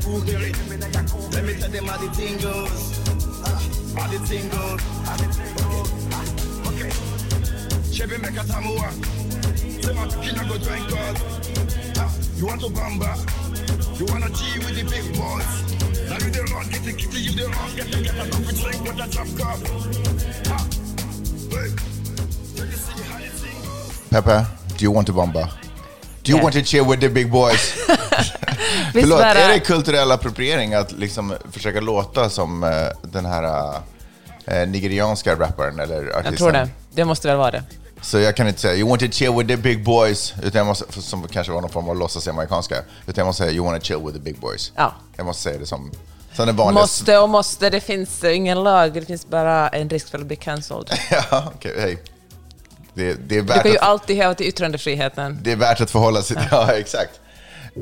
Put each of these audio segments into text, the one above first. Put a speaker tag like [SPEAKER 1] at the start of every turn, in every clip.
[SPEAKER 1] Ge mina. Let me tell them how the thing goes. How the thing goes. Okay. Chevy make a samoa. Say my I go drink You want to bamba? You wanna G with the big boys? Now you the run, get the kitty, you the run, get the get a coffee drink with a drop cup. Hey. Let me see how the thing goes.
[SPEAKER 2] Peppe, do you want to bomba? Do you
[SPEAKER 3] Yeah.
[SPEAKER 2] want to chill with the big boys? Förlåt,
[SPEAKER 3] var
[SPEAKER 2] är det kulturell appropriering att liksom försöka låta som eh, den här eh, nigerianska rapparen eller artisten?
[SPEAKER 3] Jag tror det. Det måste väl vara det.
[SPEAKER 2] Så jag kan inte säga you want to chill with the big boys, utan jag måste, som kanske var någon form av låtsas-amerikanska, utan jag måste säga you want to chill with the big boys.
[SPEAKER 3] Ja.
[SPEAKER 2] Jag måste säga det som.
[SPEAKER 3] Måste och måste, det finns ingen lag, det finns bara en risk för att bli cancelled.
[SPEAKER 2] ja, okej, hej. Det, det, är
[SPEAKER 3] Du
[SPEAKER 2] värt
[SPEAKER 3] kan ju
[SPEAKER 2] att,
[SPEAKER 3] alltid häva till yttrandefriheten.
[SPEAKER 2] det är värt att förhålla sig till. Ja, exakt.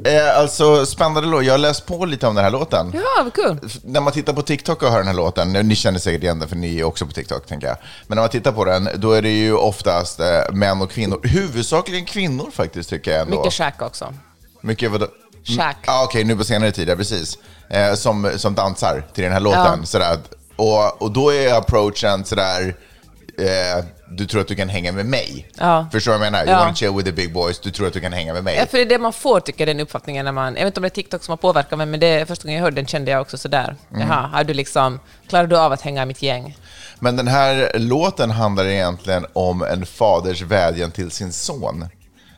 [SPEAKER 2] Eh, alltså, spännande låt. Jag har läst på lite om den här låten.
[SPEAKER 3] Ja, vad kul.
[SPEAKER 2] när man tittar på TikTok och hör den här låten, ni känner säkert igen den för ni är också på TikTok tänker jag. Men när man tittar på den, då är det ju oftast eh, män och kvinnor. Huvudsakligen kvinnor faktiskt tycker jag ändå.
[SPEAKER 3] Mycket Shaq också.
[SPEAKER 2] Mycket vadå?
[SPEAKER 3] Shaq.
[SPEAKER 2] Ja, okej, nu på senare tid, ja, precis. Eh, som, som dansar till den här låten. Sådär. Och, och då är approachen sådär, eh, du tror att du kan hänga med mig.
[SPEAKER 3] Ja.
[SPEAKER 2] Förstår du vad jag menar? You
[SPEAKER 3] Ja.
[SPEAKER 2] wanna chill with the big boys, du tror att du kan hänga med mig.
[SPEAKER 3] Ja, för det är det man får, tycker jag, den uppfattningen när man... Jag vet inte om det är TikTok som har påverkat mig, men det första gången jag hörde den kände jag också sådär.
[SPEAKER 2] Mm.
[SPEAKER 3] Jaha, har du liksom... Klarar du av att hänga i mitt gäng?
[SPEAKER 2] Men den här låten handlar egentligen om en faders vädjan till sin son.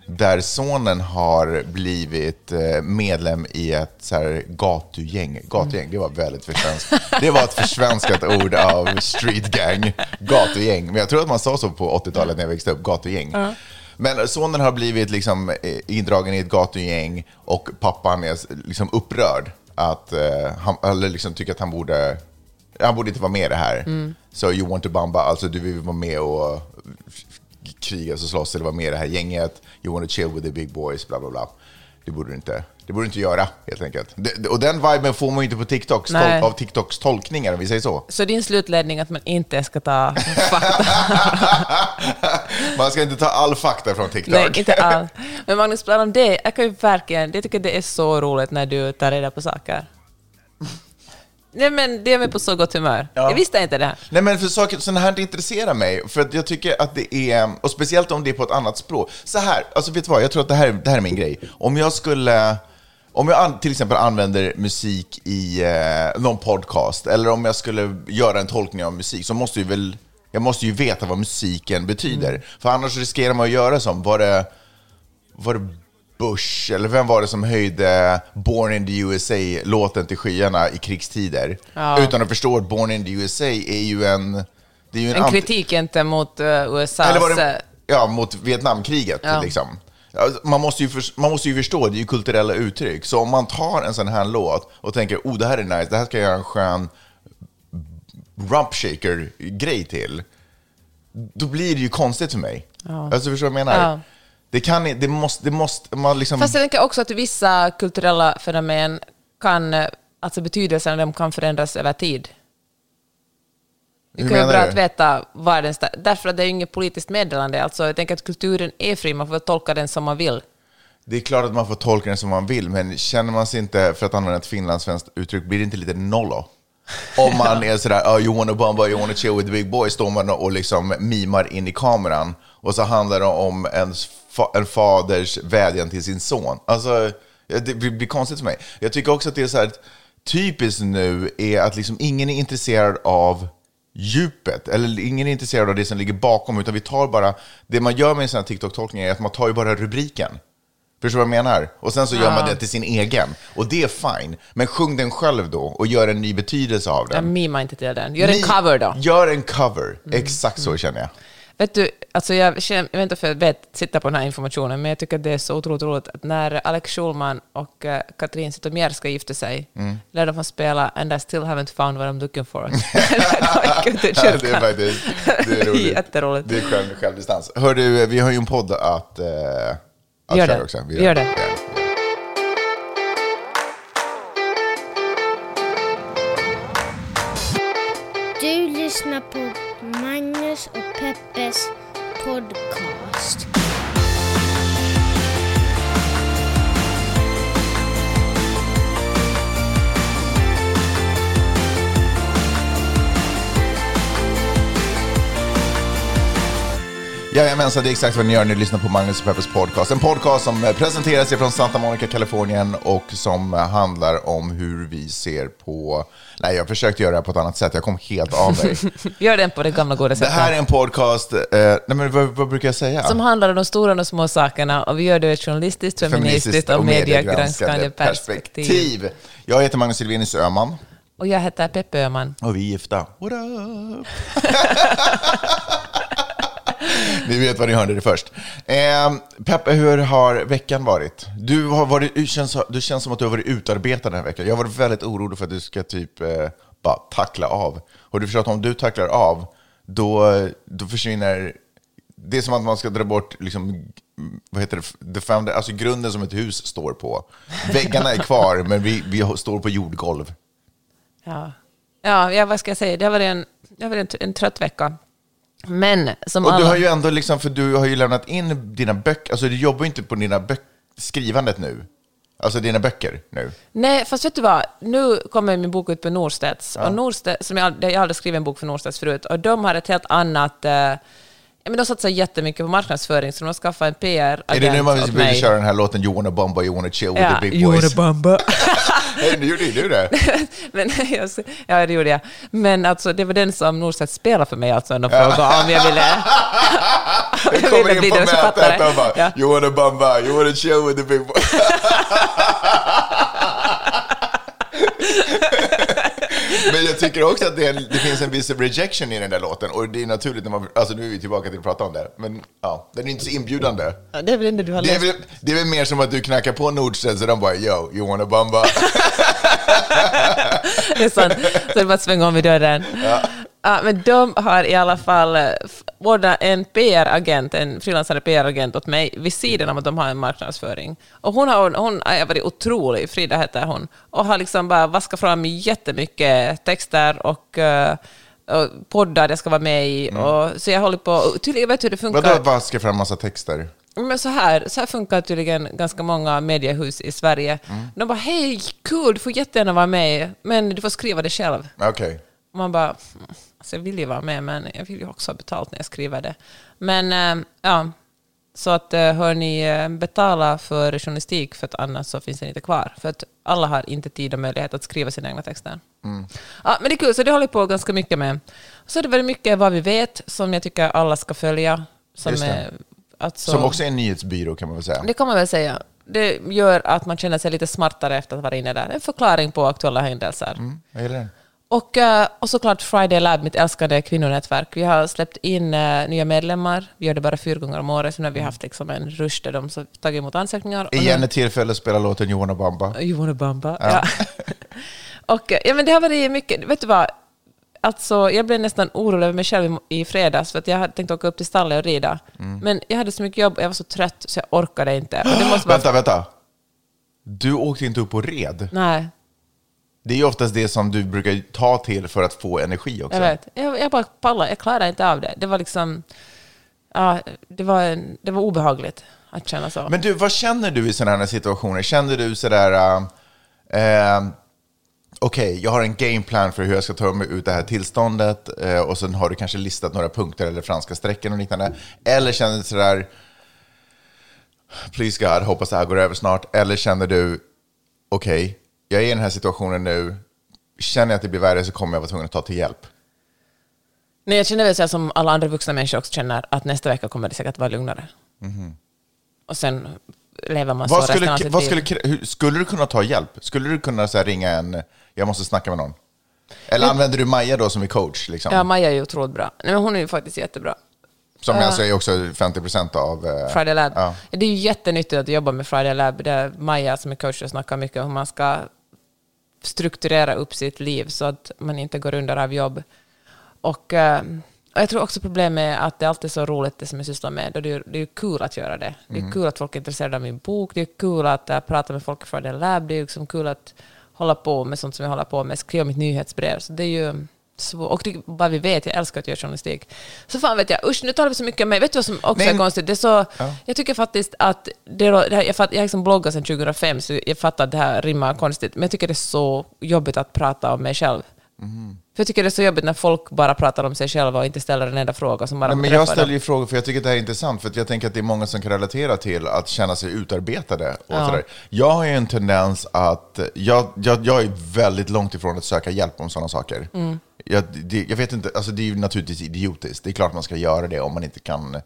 [SPEAKER 2] Där sonen har blivit eh, medlem i ett så här gatugäng. Gatugäng, det var väldigt försvenskt. Det var ett försvenskat ord av street gang. Gatugäng. Men jag tror att man sa så på 80-talet när jag växte upp, gatugäng. Men sonen har blivit liksom eh, indragen i ett gatugäng och pappan är liksom upprörd. Att eh, han, eller liksom tycker att han borde han borde inte vara med i det här. Så you want to bamba, alltså du vill vara med och kriga och slåss eller vara med i det här gänget. You want to chill with the big boys, bla bla bla. Det borde du inte, det borde du inte göra helt enkelt. Och den viben får man ju inte på TikToks, tol, av TikToks tolkningar om vi säger så.
[SPEAKER 3] Så din slutledning att man inte ska ta fakta?
[SPEAKER 2] Man ska inte ta all fakta från TikTok.
[SPEAKER 3] Nej, inte alls. Men Magnus, på om det, jag kan ju verkligen... Jag tycker det är så roligt när du tar reda på saker. Nej, men det är mig på så gott humör.
[SPEAKER 2] Ja.
[SPEAKER 3] Jag visste inte det här.
[SPEAKER 2] Nej men för saker, sådana här intresserar mig. För att jag tycker att det är, och speciellt om det är på ett annat språk. Så här, alltså vet du vad, jag tror att det här, det här är min grej. Om jag skulle, om jag an, till exempel använder musik i eh, någon podcast, eller om jag skulle göra en tolkning av musik, så måste ju väl, jag måste ju veta vad musiken betyder. För annars riskerar man att göra som, var det, var det Bush, eller vem var det som höjde Born in the USA-låten till skyarna i krigstider?
[SPEAKER 3] Ja.
[SPEAKER 2] Utan att förstå att Born in the USA är ju en... Det är ju en,
[SPEAKER 3] En kritik inte mot uh, USAs...
[SPEAKER 2] Eller var
[SPEAKER 3] eh,
[SPEAKER 2] det, ja, mot Vietnamkriget
[SPEAKER 3] Ja.
[SPEAKER 2] liksom. Ja, Man måste, ju för, man måste ju förstå, det är ju kulturella uttryck. Så om man tar en sån här låt och tänker, oh det här är nice, det här ska jag göra en skön rump shaker-grej till. Då blir det ju konstigt för mig. Alltså förstår du vad jag menar?
[SPEAKER 3] Ja.
[SPEAKER 2] Det kan det måste, det måste, man liksom...
[SPEAKER 3] Fast jag tänker också att vissa kulturella fenomen kan, alltså betydelsen de kan förändras över tid. Det kan vara bra
[SPEAKER 2] du?
[SPEAKER 3] att veta var den sta- Därför att det är ju inget politiskt meddelande. Alltså, jag tänker att kulturen är fri, man får tolka den som man vill.
[SPEAKER 2] Det är klart att man får tolka den som man vill, men känner man sig inte, för att använda ett finlandssvenskt uttryck, blir det inte lite nollo? Om man är sådär, oh, you wanna bumba, you wanna chill with the big boys, står man och liksom mimar in i kameran. Och så handlar det om en, fa en faders vädjan till sin son. Alltså, det blir, konstigt för mig. Jag tycker också att det är så här, typiskt nu är att liksom ingen är intresserad av djupet, eller ingen är intresserad av det som ligger bakom, utan vi tar bara, det man gör med en sån här TikTok-tolkning är att man tar ju bara rubriken. Förstår du vad jag menar? Och sen så gör man det till sin egen. Och det är fine. Men sjung den själv då och gör en ny betydelse av
[SPEAKER 3] Jag
[SPEAKER 2] den.
[SPEAKER 3] mimar inte till den. Gör en cover då.
[SPEAKER 2] Gör en cover. Exakt så känner jag.
[SPEAKER 3] Vet du, alltså jag, känner, jag vet inte för jag vet, sitta på den här informationen, men jag tycker att det är så otroligt roligt att när Alex Schulman och uh, Katrin Zytomierska ska gifta sig,
[SPEAKER 2] Mm.
[SPEAKER 3] lär de få spela And I still haven't found what I'm looking for. det
[SPEAKER 2] det är faktiskt det är roligt.
[SPEAKER 3] Jätteroligt.
[SPEAKER 2] Det är själv, självdistans. Hör du, vi har ju en podd att, eh, att
[SPEAKER 3] Gör
[SPEAKER 2] köra
[SPEAKER 3] det.
[SPEAKER 2] också.
[SPEAKER 3] Vi gör det.
[SPEAKER 4] Du
[SPEAKER 2] Jajamensan, det är exakt vad ni gör när ni lyssnar på Magnus och Peppers podcast. En podcast som eh, presenteras från Santa Monica, Kalifornien och som eh, handlar om hur vi ser på... Nej, jag försökte göra det här på ett annat sätt. Jag kom helt av mig.
[SPEAKER 3] Gör den på det gamla goda
[SPEAKER 2] det
[SPEAKER 3] sättet.
[SPEAKER 2] här är en podcast... Eh, nej, men vad, vad brukar jag säga?
[SPEAKER 3] Som handlar om de stora och de små sakerna och vi gör det ur ett journalistiskt, feministiskt och mediegranskande perspektiv.
[SPEAKER 2] Jag heter Magnus Silvenius Öhman
[SPEAKER 3] Och jag heter Peppe Öhman.
[SPEAKER 2] och vi är gifta. What up? Ni vet vad ni hörde det först. Eh, Peppe, hur har veckan varit? Du, har varit, du, känns, du känns som att du har varit utarbetad den här veckan. Jag har varit väldigt orolig för att du ska typ eh, bara tackla av. Och du förstår att om du tacklar av, då, då försvinner... Det är som att man ska dra bort liksom, vad heter det, the founder, alltså grunden som ett hus står på. Väggarna är kvar, men vi, vi står på jordgolv.
[SPEAKER 3] Ja. Ja, ja, vad ska jag säga? Det har varit en, det har varit en, en trött vecka. Men som
[SPEAKER 2] Och
[SPEAKER 3] alla...
[SPEAKER 2] du har ju ändå liksom, för du har ju lämnat in dina böcker, alltså du jobbar ju inte på dina böcker, skrivandet nu. Alltså dina böcker nu.
[SPEAKER 3] Nej, fast vet du vad? Nu kommer min bok ut på Norstedts. Och Norstedts, som jag, jag har aldrig skrivit en bok för Norstedts förut. Och de har ett helt annat... Eh, ja, men de satsar jättemycket på marknansföring, så de har skaffat en PR-agent
[SPEAKER 2] Är det nu man vill köra den här låten You wanna bomba, you wanna chill with
[SPEAKER 3] Ja,
[SPEAKER 2] the big
[SPEAKER 3] you
[SPEAKER 2] boys?
[SPEAKER 3] wanna bamba.
[SPEAKER 2] Nu gjorde ju du det.
[SPEAKER 3] Men, ja, det gjorde jag. Men alltså, det var den som Norstedt spelade för mig, alltså, när de frågade om jag ville... jag
[SPEAKER 2] kommer
[SPEAKER 3] ville
[SPEAKER 2] in på mötet och bara
[SPEAKER 3] Ja.
[SPEAKER 2] You wanna bomba, you wanna chill with the big boys. Men jag tycker också att det, en, det finns en viss rejection i den där låten. Och det är naturligt när man... Alltså nu är vi tillbaka till att prata om det. Men ja, den är inte så inbjudande.
[SPEAKER 3] Ja, det är väl det du har
[SPEAKER 2] Det är, väl, det är väl mer som att du knackar på Nordstedt så de bara Yo, you wanna bomba?
[SPEAKER 3] Det är sant. Så det är bara att svänga om i dörren. Ja. Men de har i alla fall eh, ordnat en PR-agent, en frilansande PR-agent åt mig, vid sidan av att de har en marknadsföring. Och hon har, hon har varit otrolig, Frida heter hon, och har liksom bara vaskat fram jättemycket texter och, eh, och poddar jag ska vara med i. Och, så jag håller på, och tydligen, vet hur det funkar.
[SPEAKER 2] Vadå vaska fram massa texter?
[SPEAKER 3] Men så här, så här funkar tydligen ganska många mediehus i Sverige. De bara hej, kul, du får jättegärna vara med, men du får skriva det själv.
[SPEAKER 2] Okej.
[SPEAKER 3] Och man bara, "Mm, alltså jag vill ju vara med, men jag vill ju också ha betalt när jag skriver det. Men eh, ja, så att eh, hör ni eh, betala för journalistik, för att annars så finns den inte kvar. För att alla har inte tid och möjlighet att skriva sina egna texter. Ja, men det är kul, så det håller jag på ganska mycket med. Så det är väldigt mycket vad vi vet, som jag tycker alla ska följa. Som,
[SPEAKER 2] det.
[SPEAKER 3] är, alltså,
[SPEAKER 2] Som också är en nyhetsbyrå kan man väl säga.
[SPEAKER 3] det kan man väl säga. Det gör att man känner sig lite smartare efter att vara inne där. En förklaring på aktuella händelser.
[SPEAKER 2] Jag gillar den.
[SPEAKER 3] Och, eh, och såklart Friday Lab, mitt älskade kvinnonätverk. Vi har släppt in eh, nya medlemmar. Vi gör det bara fyra gånger om året. Så nu har vi haft liksom en rush där de så tagit emot ansökningar.
[SPEAKER 2] Igen ett tillfälle att spela låten You wanna bomba.
[SPEAKER 3] You wanna bamba. Ja. och eh, ja, men det har varit mycket. Vet du vad? Alltså, jag blev nästan orolig över mig själv i- fredags för att jag hade tänkt åka upp till stallet och rida.
[SPEAKER 2] Mm.
[SPEAKER 3] Men jag hade så mycket jobb och jag var så trött så jag orkade inte. Och det måste vara...
[SPEAKER 2] Vänta, vänta. Du åkte inte upp och red.
[SPEAKER 3] Nej,
[SPEAKER 2] Det är ju oftast det som du brukar ta till för att få energi också.
[SPEAKER 3] jag vet. Jag, jag bara pallade, jag klarade inte av det. Det var liksom... Ja, det var, det var obehagligt att känna så.
[SPEAKER 2] Men du, vad känner du i sådana här situationer? Känner du sådär... Uh, uh, Okej, jag har en gameplan för hur jag ska ta mig ut det här tillståndet eh, och sen har du kanske listat några punkter eller franska strecken och liknande. Eller känner du sådär... Please God, hoppas det här går över snart. Eller känner du... Okej, jag är i den här situationen nu. Känner jag att det blir värre så kommer jag vara tvungen att ta till hjälp.
[SPEAKER 3] Nej, jag känner väl så här som alla andra vuxna människor också känner, att nästa vecka kommer det säkert vara lugnare. Och sen lever man så.
[SPEAKER 2] Vad skulle,
[SPEAKER 3] resten av sitt liv.
[SPEAKER 2] skulle, krä- hur, skulle du kunna ta hjälp? Skulle du kunna så ringa en, jag måste snacka med någon? Eller använder du Maja då som är coach? Liksom?
[SPEAKER 3] Ja, Maja är ju otroligt bra. Nej, men hon är ju faktiskt jättebra.
[SPEAKER 2] som alltså är också 50% av... eh,
[SPEAKER 3] Friday Lab.
[SPEAKER 2] Ja.
[SPEAKER 3] Det är ju jättenyttigt att jobba med Friday Lab. Där Maja som är coach och snackar mycket om hur man ska strukturera upp sitt liv så att man inte går under av jobb. Och, eh, och jag tror också problemet är att det alltid är så roligt det som jag sysslar med. Och det är, det är kul att göra det. Det är
[SPEAKER 2] Mm.
[SPEAKER 3] kul att folk är intresserade av min bok. Det är kul att uh, prata med folk i Friday Lab. Det är liksom kul att hålla på med sånt som jag håller på med. Skriva mitt nyhetsbrev. Så det är ju svårt. Och det, vad vi vet, jag älskar att göra journalistik. Så fan vet jag, usch nu talar vi så mycket om mig. Vet du vad som också
[SPEAKER 2] Men-
[SPEAKER 3] är konstigt? Det är så, Jag tycker faktiskt att, det, det här, jag, fatt, jag har liksom bloggat sedan 2005, så jag fattar att det här rimmar konstigt, men jag tycker det är så jobbigt att prata om mig själv. För jag tycker det är så jobbigt när folk bara pratar om sig själva och inte ställer en enda fråga som bara
[SPEAKER 2] Nej, men jag ställer ju frågor för jag tycker att det här är intressant, för att jag tänker att det är många som kan relatera till att känna sig utarbetade. Och
[SPEAKER 3] Ja.
[SPEAKER 2] sådär. Jag har ju en tendens att, jag, jag, jag är väldigt långt ifrån att söka hjälp om sådana saker.
[SPEAKER 3] Mm.
[SPEAKER 2] Jag, det, jag vet inte, alltså det är ju naturligtvis idiotiskt. Det är klart man ska göra det om man inte kan,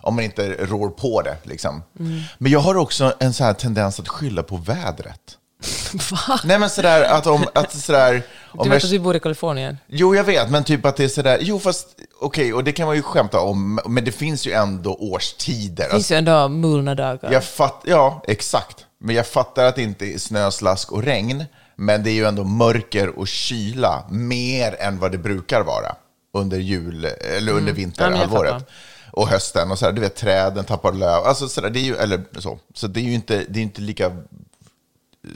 [SPEAKER 2] om man inte rår på det. Liksom.
[SPEAKER 3] Mm.
[SPEAKER 2] Men jag har också en sån här tendens att skylla på vädret.
[SPEAKER 3] Va?
[SPEAKER 2] Nej men sådär, att om, att sådär, om
[SPEAKER 3] Du
[SPEAKER 2] jag
[SPEAKER 3] vet att vi bor i Kalifornien?
[SPEAKER 2] Jo, jag vet, men typ att det är sådär, jo fast okej, och det kan man ju skämta om, men det finns ju ändå årstider.
[SPEAKER 3] Det finns
[SPEAKER 2] Alltså,
[SPEAKER 3] ju ändå mulna dagar.
[SPEAKER 2] jag fatt, ja, exakt. Men jag fattar att det inte är snö, slask och regn, men det är ju ändå mörker och kyla mer än vad det brukar vara under jul, eller under
[SPEAKER 3] Mm. Ja, men jag
[SPEAKER 2] vinterhalvåret.
[SPEAKER 3] fattar.
[SPEAKER 2] och hösten och sådär, du vet träden tappar löv, alltså sådär, det är ju, eller så. Så det är ju inte, det är inte lika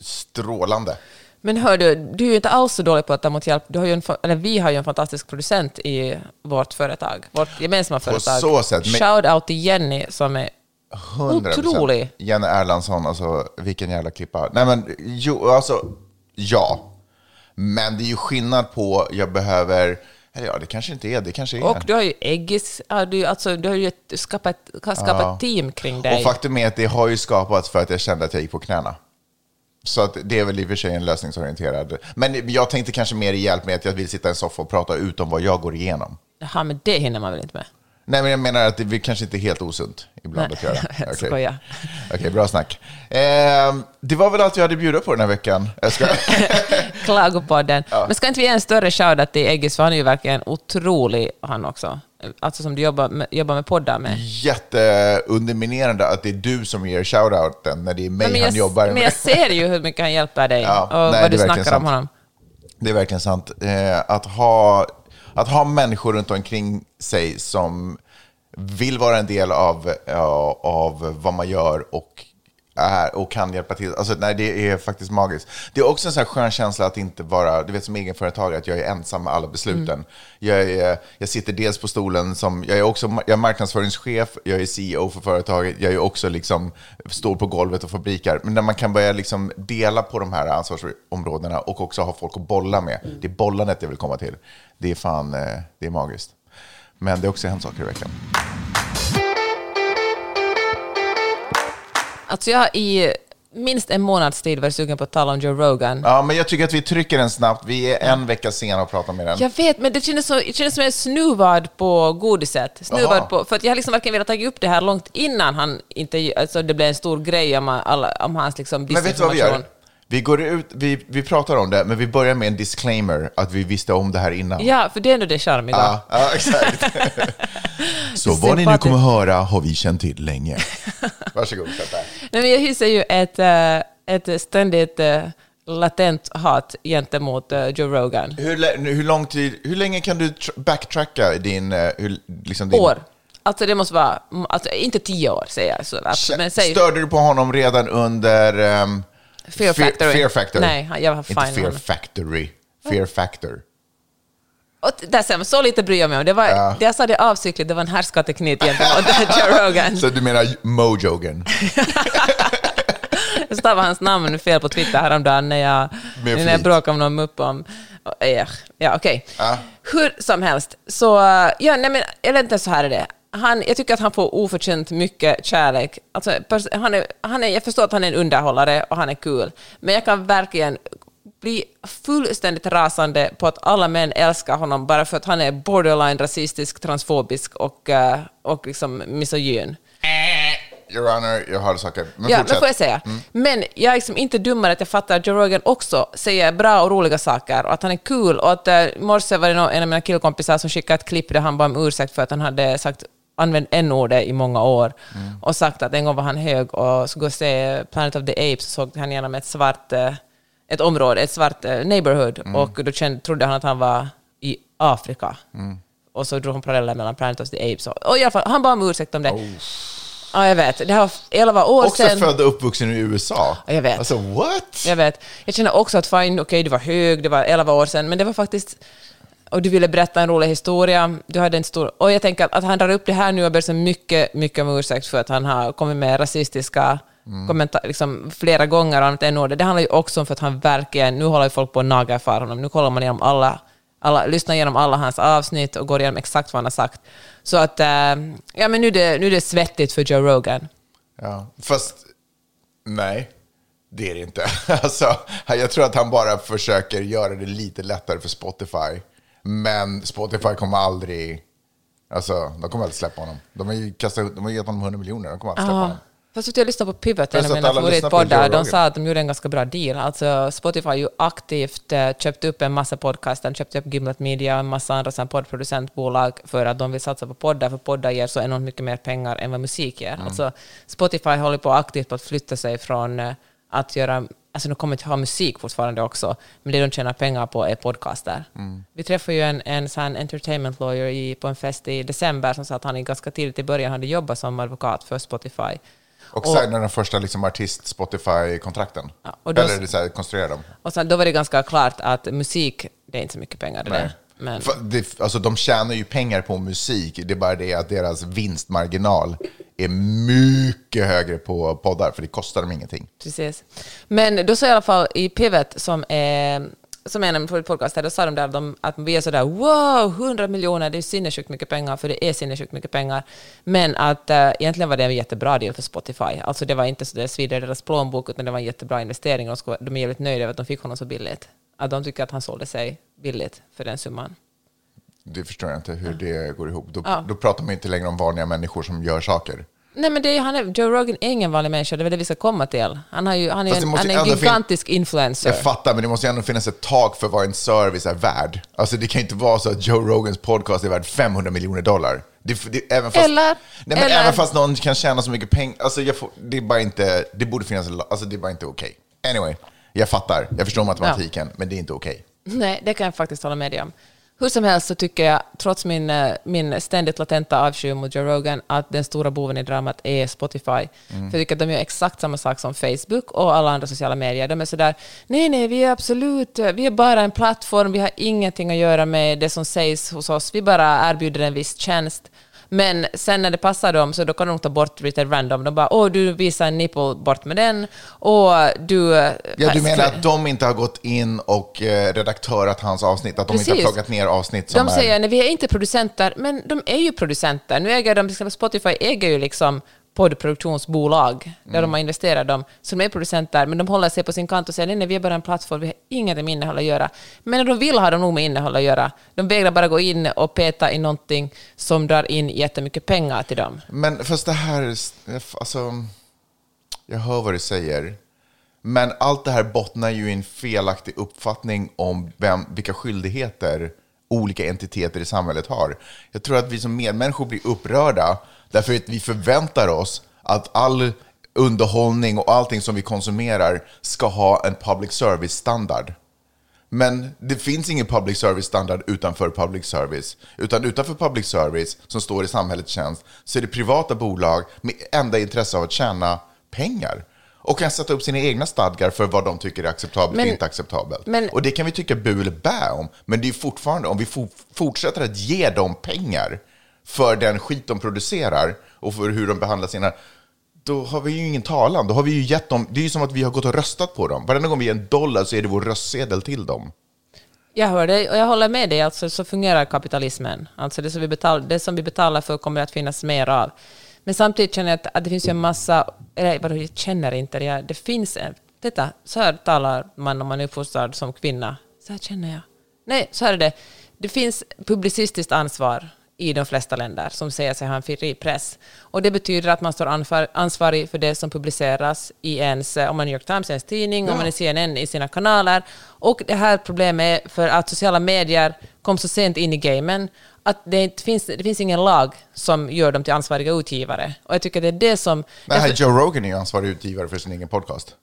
[SPEAKER 2] strålande.
[SPEAKER 3] Men hör du, du är ju inte alls så dålig på att ta emot hjälp. Du har ju en, eller vi har ju en fantastisk producent i vårt företag, vårt gemensamma företag.
[SPEAKER 2] så sätt,
[SPEAKER 3] Shout out till Jenny som är
[SPEAKER 2] 100%.
[SPEAKER 3] Otrolig.
[SPEAKER 2] Jenny Erlandsson, alltså vilken jävla klippa. Nej men, jo, alltså, ja. Men det är ju skillnad på, jag behöver, eller ja, det kanske inte är, det kanske är.
[SPEAKER 3] Och du har ju Eggis, du, alltså, du har ju skapat, skapat
[SPEAKER 2] Ja.
[SPEAKER 3] team kring dig.
[SPEAKER 2] Och faktum är att det har ju skapats för att jag kände att jag gick på knäna. Så att det är väl i och för sig en lösningsorienterad. Men jag tänkte kanske mer i hjälp med att jag vill sitta i en soffa och prata ut om vad jag går igenom.
[SPEAKER 3] Jaha, men det hinner man väl inte med?
[SPEAKER 2] Nej, men jag menar att det kanske inte är helt osunt ibland
[SPEAKER 3] Nej,
[SPEAKER 2] att göra.
[SPEAKER 3] jag
[SPEAKER 2] Okej.
[SPEAKER 3] skojar.
[SPEAKER 2] Okej, bra snack. Ehm, det var väl allt jag hade bjuda på den här veckan. Jag ska...
[SPEAKER 3] Klagopodden. Men ska inte vi ge en större shoutout till Eggis, för han är ju verkligen otrolig han också. Alltså som du jobbar med, jobbar med poddar med.
[SPEAKER 2] Jätteunderminerande att det är du som ger shoutouten när det är mig
[SPEAKER 3] men,
[SPEAKER 2] han
[SPEAKER 3] jag,
[SPEAKER 2] jobbar
[SPEAKER 3] men
[SPEAKER 2] med.
[SPEAKER 3] jag ser ju hur mycket han hjälper dig
[SPEAKER 2] Ja,
[SPEAKER 3] och
[SPEAKER 2] nej,
[SPEAKER 3] vad du snackar om honom.
[SPEAKER 2] Det är verkligen sant. Eh, att, ha, att ha människor runt omkring sig som vill vara en del av, av vad man gör och, är, och kan hjälpa till. Alltså, nej, det är faktiskt magiskt. Det är också en sån här skön känsla att inte vara, du vet som egenföretagare, att jag är ensam med alla besluten. Jag, är, jag sitter dels på stolen som, jag är också jag är marknadsföringschef, jag är CEO för företaget, jag är också liksom, står på golvet och fabrikar. Men när man kan börja liksom dela på de här ansvarsområdena och också ha folk att bolla med, det är bollandet jag vill komma till. Det är fan, eh, det är magiskt. Men det har också hänt saker i veckan.
[SPEAKER 3] Alltså jag har i minst en månads tid varit sugen på att tala om Joe Rogan.
[SPEAKER 2] Ja, men jag tycker att vi trycker den snabbt. Vi är en vecka sena att prata med den.
[SPEAKER 3] Jag vet, men det kändes, så, det kändes som en snuvad på godiset. Snuvad på, för att jag har liksom verkligen velat ta upp det här långt innan han inte, alltså det blev en stor grej om, alla, om hans liksom
[SPEAKER 2] Men vet du vad vi gör? Vi går ut, vi, vi pratar om det, men vi börjar med en disclaimer att vi visste om det här innan.
[SPEAKER 3] Ja, för det är ändå det charmiga.
[SPEAKER 2] Ja, ja, exakt. Så vad ni nu kommer höra har vi känt till länge. Varsågod, sätt.
[SPEAKER 3] Nej, men jag hyser ju ett, eh, ett ständigt eh, latent hat gentemot eh, Joe Rogan.
[SPEAKER 2] Hur, hur, lång tid, hur länge kan du tr- backtracka din... Hur, liksom din
[SPEAKER 3] År. Alltså det måste vara, alltså inte tio år säger jag. Så, men säg
[SPEAKER 2] Störde du på honom redan under... ehm,
[SPEAKER 3] Fear Factory.
[SPEAKER 2] Fear Factor.
[SPEAKER 3] Nej, jag var
[SPEAKER 2] Inte Fear
[SPEAKER 3] honom.
[SPEAKER 2] Factory. Fear Factor.
[SPEAKER 3] Och t- där ser man, så lite bryr jag mig om. Det var,
[SPEAKER 2] Ja.
[SPEAKER 3] det jag sa det avsiktligt, det var en härskarteknik gentemot Joe Rogan.
[SPEAKER 2] Så du menar Mojogen?
[SPEAKER 3] Jag stavade hans namn fel på Twitter häromdagen när jag, när jag bråkade om någon mupp om... Ja, okej.
[SPEAKER 2] Ja.
[SPEAKER 3] Hur som helst, så... Ja, nej, men, eller inte så här är det. Han, jag tycker att han får oförtjänt mycket kärlek. Alltså, han är, han är, jag förstår att han är en underhållare och han är kul, men jag kan verkligen bli fullständigt rasande på att alla män älskar honom bara för att han är borderline rasistisk, transfobisk och, eh, och liksom misogyn.
[SPEAKER 2] Your Honor, jag har saker. Men
[SPEAKER 3] ja,
[SPEAKER 2] fortsätt.
[SPEAKER 3] men får jag säga. Men jag är liksom inte dummare att jag fattar att Joe Rogan också säger bra och roliga saker och att han är kul. Och att uh, morse var det en av mina killkompisar som skickade ett klipp där han bad om ursäkt för att han hade sagt använt n-ordet i många år och sagt att en gång var han hög och skulle se Planet of the Apes och såg han genom ett svart eh, ett område, ett svart eh, neighborhood och då kände, trodde han att han var i Afrika. Och så drog han paralleller mellan Planet of the Apes och, och i alla fall, han bad om ursäkt om det. Ja, jag vet. Det här var 11 år
[SPEAKER 2] Också
[SPEAKER 3] sedan.
[SPEAKER 2] född och uppvuxen i USA.
[SPEAKER 3] Ja, jag vet.
[SPEAKER 2] Alltså what?
[SPEAKER 3] Jag vet. Jag känner också att fine, okej, du var hög, det var 11 år sedan, men det var faktiskt... Och du ville berätta en rolig historia, du hade en stor... Och jag tänker att, att han drar upp det här nu och ber så mycket, mycket om ursäkt för att han har kommit med rasistiska kommentarer liksom, flera gånger och annat än ordet. Det handlar ju också om för att han verkligen... Nu håller folk på att nagelfara honom. Nu kollar man igenom alla alla, lyssnar igenom alla hans avsnitt och går igenom exakt vad han har sagt. Så att, eh, ja men nu är, det, nu är det svettigt för Joe Rogan.
[SPEAKER 2] Ja, fast nej, det är det inte. Alltså, jag tror att han bara försöker göra det lite lättare för Spotify. Men Spotify kommer aldrig, alltså, de kommer aldrig släppa honom. De har ju, kastat, de har gett honom 100 miljoner, de kommer aldrig släppa honom.
[SPEAKER 3] Fast jag lyssnade på Pivot, en av mina favoritpoddar. De sa att de gjorde en ganska bra deal. Alltså Spotify har ju aktivt eh, köpt upp en massa podcaster, köpt upp Gimlet Media och en massa andra poddproducentbolag för att de vill satsa på poddar, för poddar ger så enormt mycket mer pengar än vad musik ger.
[SPEAKER 2] Mm.
[SPEAKER 3] Alltså Spotify håller på aktivt på att flytta sig från eh, att göra Alltså de kommer att ha musik fortfarande också, men det de tjänar pengar på är podcaster.
[SPEAKER 2] Mm.
[SPEAKER 3] Vi träffade ju en, en sån entertainment lawyer i, på en fest i december som sa att han ganska tidigt i början hade jobbat som advokat för Spotify.
[SPEAKER 2] Och signade den första liksom, artist-Spotify-kontrakten.
[SPEAKER 3] Ja, och då-
[SPEAKER 2] Eller det så här, konstruerade dem.
[SPEAKER 3] Och sen, då var det ganska klart att musik, det är inte så mycket pengar det där. Men,
[SPEAKER 2] det, alltså, de tjänar ju pengar på musik, det är bara det att deras vinstmarginal är mycket högre på poddar, för det kostar dem ingenting.
[SPEAKER 3] precis. Men då sa i alla fall i Pivot, som är som är en av mina favoritpodcaster, då sa de där att, de, att vi är sådär wow, 100 miljoner, det är sinnessjukt mycket pengar, för det är sinnessjukt mycket pengar. Men att äh, egentligen var det en jättebra deal för Spotify. Alltså det var inte så det svider deras plånbok, utan det var en jättebra investering. De, skulle, de är jävligt nöjda över att de fick honom så billigt. Att de tycker att han sålde sig billigt för den summan.
[SPEAKER 2] Det förstår jag inte hur det går ihop. Då,
[SPEAKER 3] Ja.
[SPEAKER 2] då pratar man inte längre om vanliga människor som gör saker.
[SPEAKER 3] Nej, men det är, han är, Joe Rogan är ingen vanlig människa, det är väl det vi ska komma till. Han, har ju, han är,
[SPEAKER 2] det
[SPEAKER 3] en, han är
[SPEAKER 2] ju
[SPEAKER 3] en gigantisk influencer.
[SPEAKER 2] Jag fattar, men det måste ju ändå finnas ett tak för vad en service är värd. Alltså det kan ju inte vara så att Joe Rogans podcast är värd 500 miljoner dollar. Det, det, även fast,
[SPEAKER 3] Eller-
[SPEAKER 2] nej,
[SPEAKER 3] eller-
[SPEAKER 2] även fast någon kan tjäna så mycket pengar, alltså jag får, det är bara inte, det borde finnas alltså det är bara inte okej. Anyway, jag fattar, jag förstår matematiken, men det är inte okej.
[SPEAKER 3] Nej, det kan jag faktiskt hålla med dig om. Hur som helst så tycker jag, trots min, eh, min ständigt latenta avsky mot Joe Rogan, att den stora boven i dramat är Spotify. För jag tycker att de gör exakt samma sak som Facebook och alla andra sociala medier. De är sådär, nej, nej, vi är absolut, vi är bara en plattform, vi har ingenting att göra med det som sägs hos oss, vi bara erbjuder en viss tjänst. Men sen när det passar dem så då kan de ta bort lite random. De bara, åh, du visar en nipple, bort med den. Och du... eh,
[SPEAKER 2] Ja, du menar att de inte har gått in och eh, redaktörat hans avsnitt, att de inte har plockat ner avsnitt som
[SPEAKER 3] De
[SPEAKER 2] är...
[SPEAKER 3] säger, nej vi är inte producenter, men de är ju producenter. Nu äger de, Spotify äger ju liksom poddproduktionsbolag där de har investerat dem, de är producenter, men de håller sig på sin kant och säger nej, nej, vi är bara en plattform, vi har inget med innehåll att göra. Men när de vill har de nog med innehåll att göra. De vägrar bara gå in och peta i någonting som drar in jättemycket pengar till dem.
[SPEAKER 2] Men fast det här, alltså, jag hör vad du säger. Men allt det här bottnar ju i en felaktig uppfattning om vem, vilka skyldigheter olika entiteter i samhället har. Jag tror att vi som medmänniskor blir upprörda därför att vi förväntar oss att all underhållning och allting som vi konsumerar ska ha en public service-standard. Men det finns ingen public service-standard utanför public service. Utan utanför public service, som står i samhällets tjänst, så är det privata bolag med enda intresse av att tjäna pengar. Och kan sätta upp sina egna stadgar för vad de tycker är acceptabelt
[SPEAKER 3] Men-
[SPEAKER 2] och inte acceptabelt.
[SPEAKER 3] men-
[SPEAKER 2] och det kan vi tycka bu eller bä om. Men det är fortfarande, om vi fo- fortsätter att ge dem pengar för den skit de producerar och för hur de behandlar sina då har vi ju ingen talan. Då har vi ju gett dem, det är ju som att vi har gått och röstat på dem. Varenda gång vi ger en dollar så är det vår röstsedel till dem.
[SPEAKER 3] Jag hör dig och jag håller med dig. Alltså, så fungerar kapitalismen. Alltså, det, som vi betal, det som vi betalar för kommer att finnas mer av. Men samtidigt känner jag att, att det finns ju en massa... Eller vadå, jag känner inte det. Det finns en... Titta, så här talar man om man är uppfostrad som kvinna. Så här känner jag. Nej, så här är det. Det finns publicistiskt ansvar i de flesta länder som säger sig ha en fri press. Och det betyder att man står ansvarig för det som publiceras i ens, om man är New York Times, i ens tidning, om man är CNN i sina kanaler. Och det här problemet är för att sociala medier kom så sent in i gamen att det, inte finns, det finns ingen lag som gör dem till ansvariga utgivare. Och jag tycker det är det som...
[SPEAKER 2] Nej,
[SPEAKER 3] därför-
[SPEAKER 2] Joe Rogan är ju ansvarig utgivare för sin egen podcast.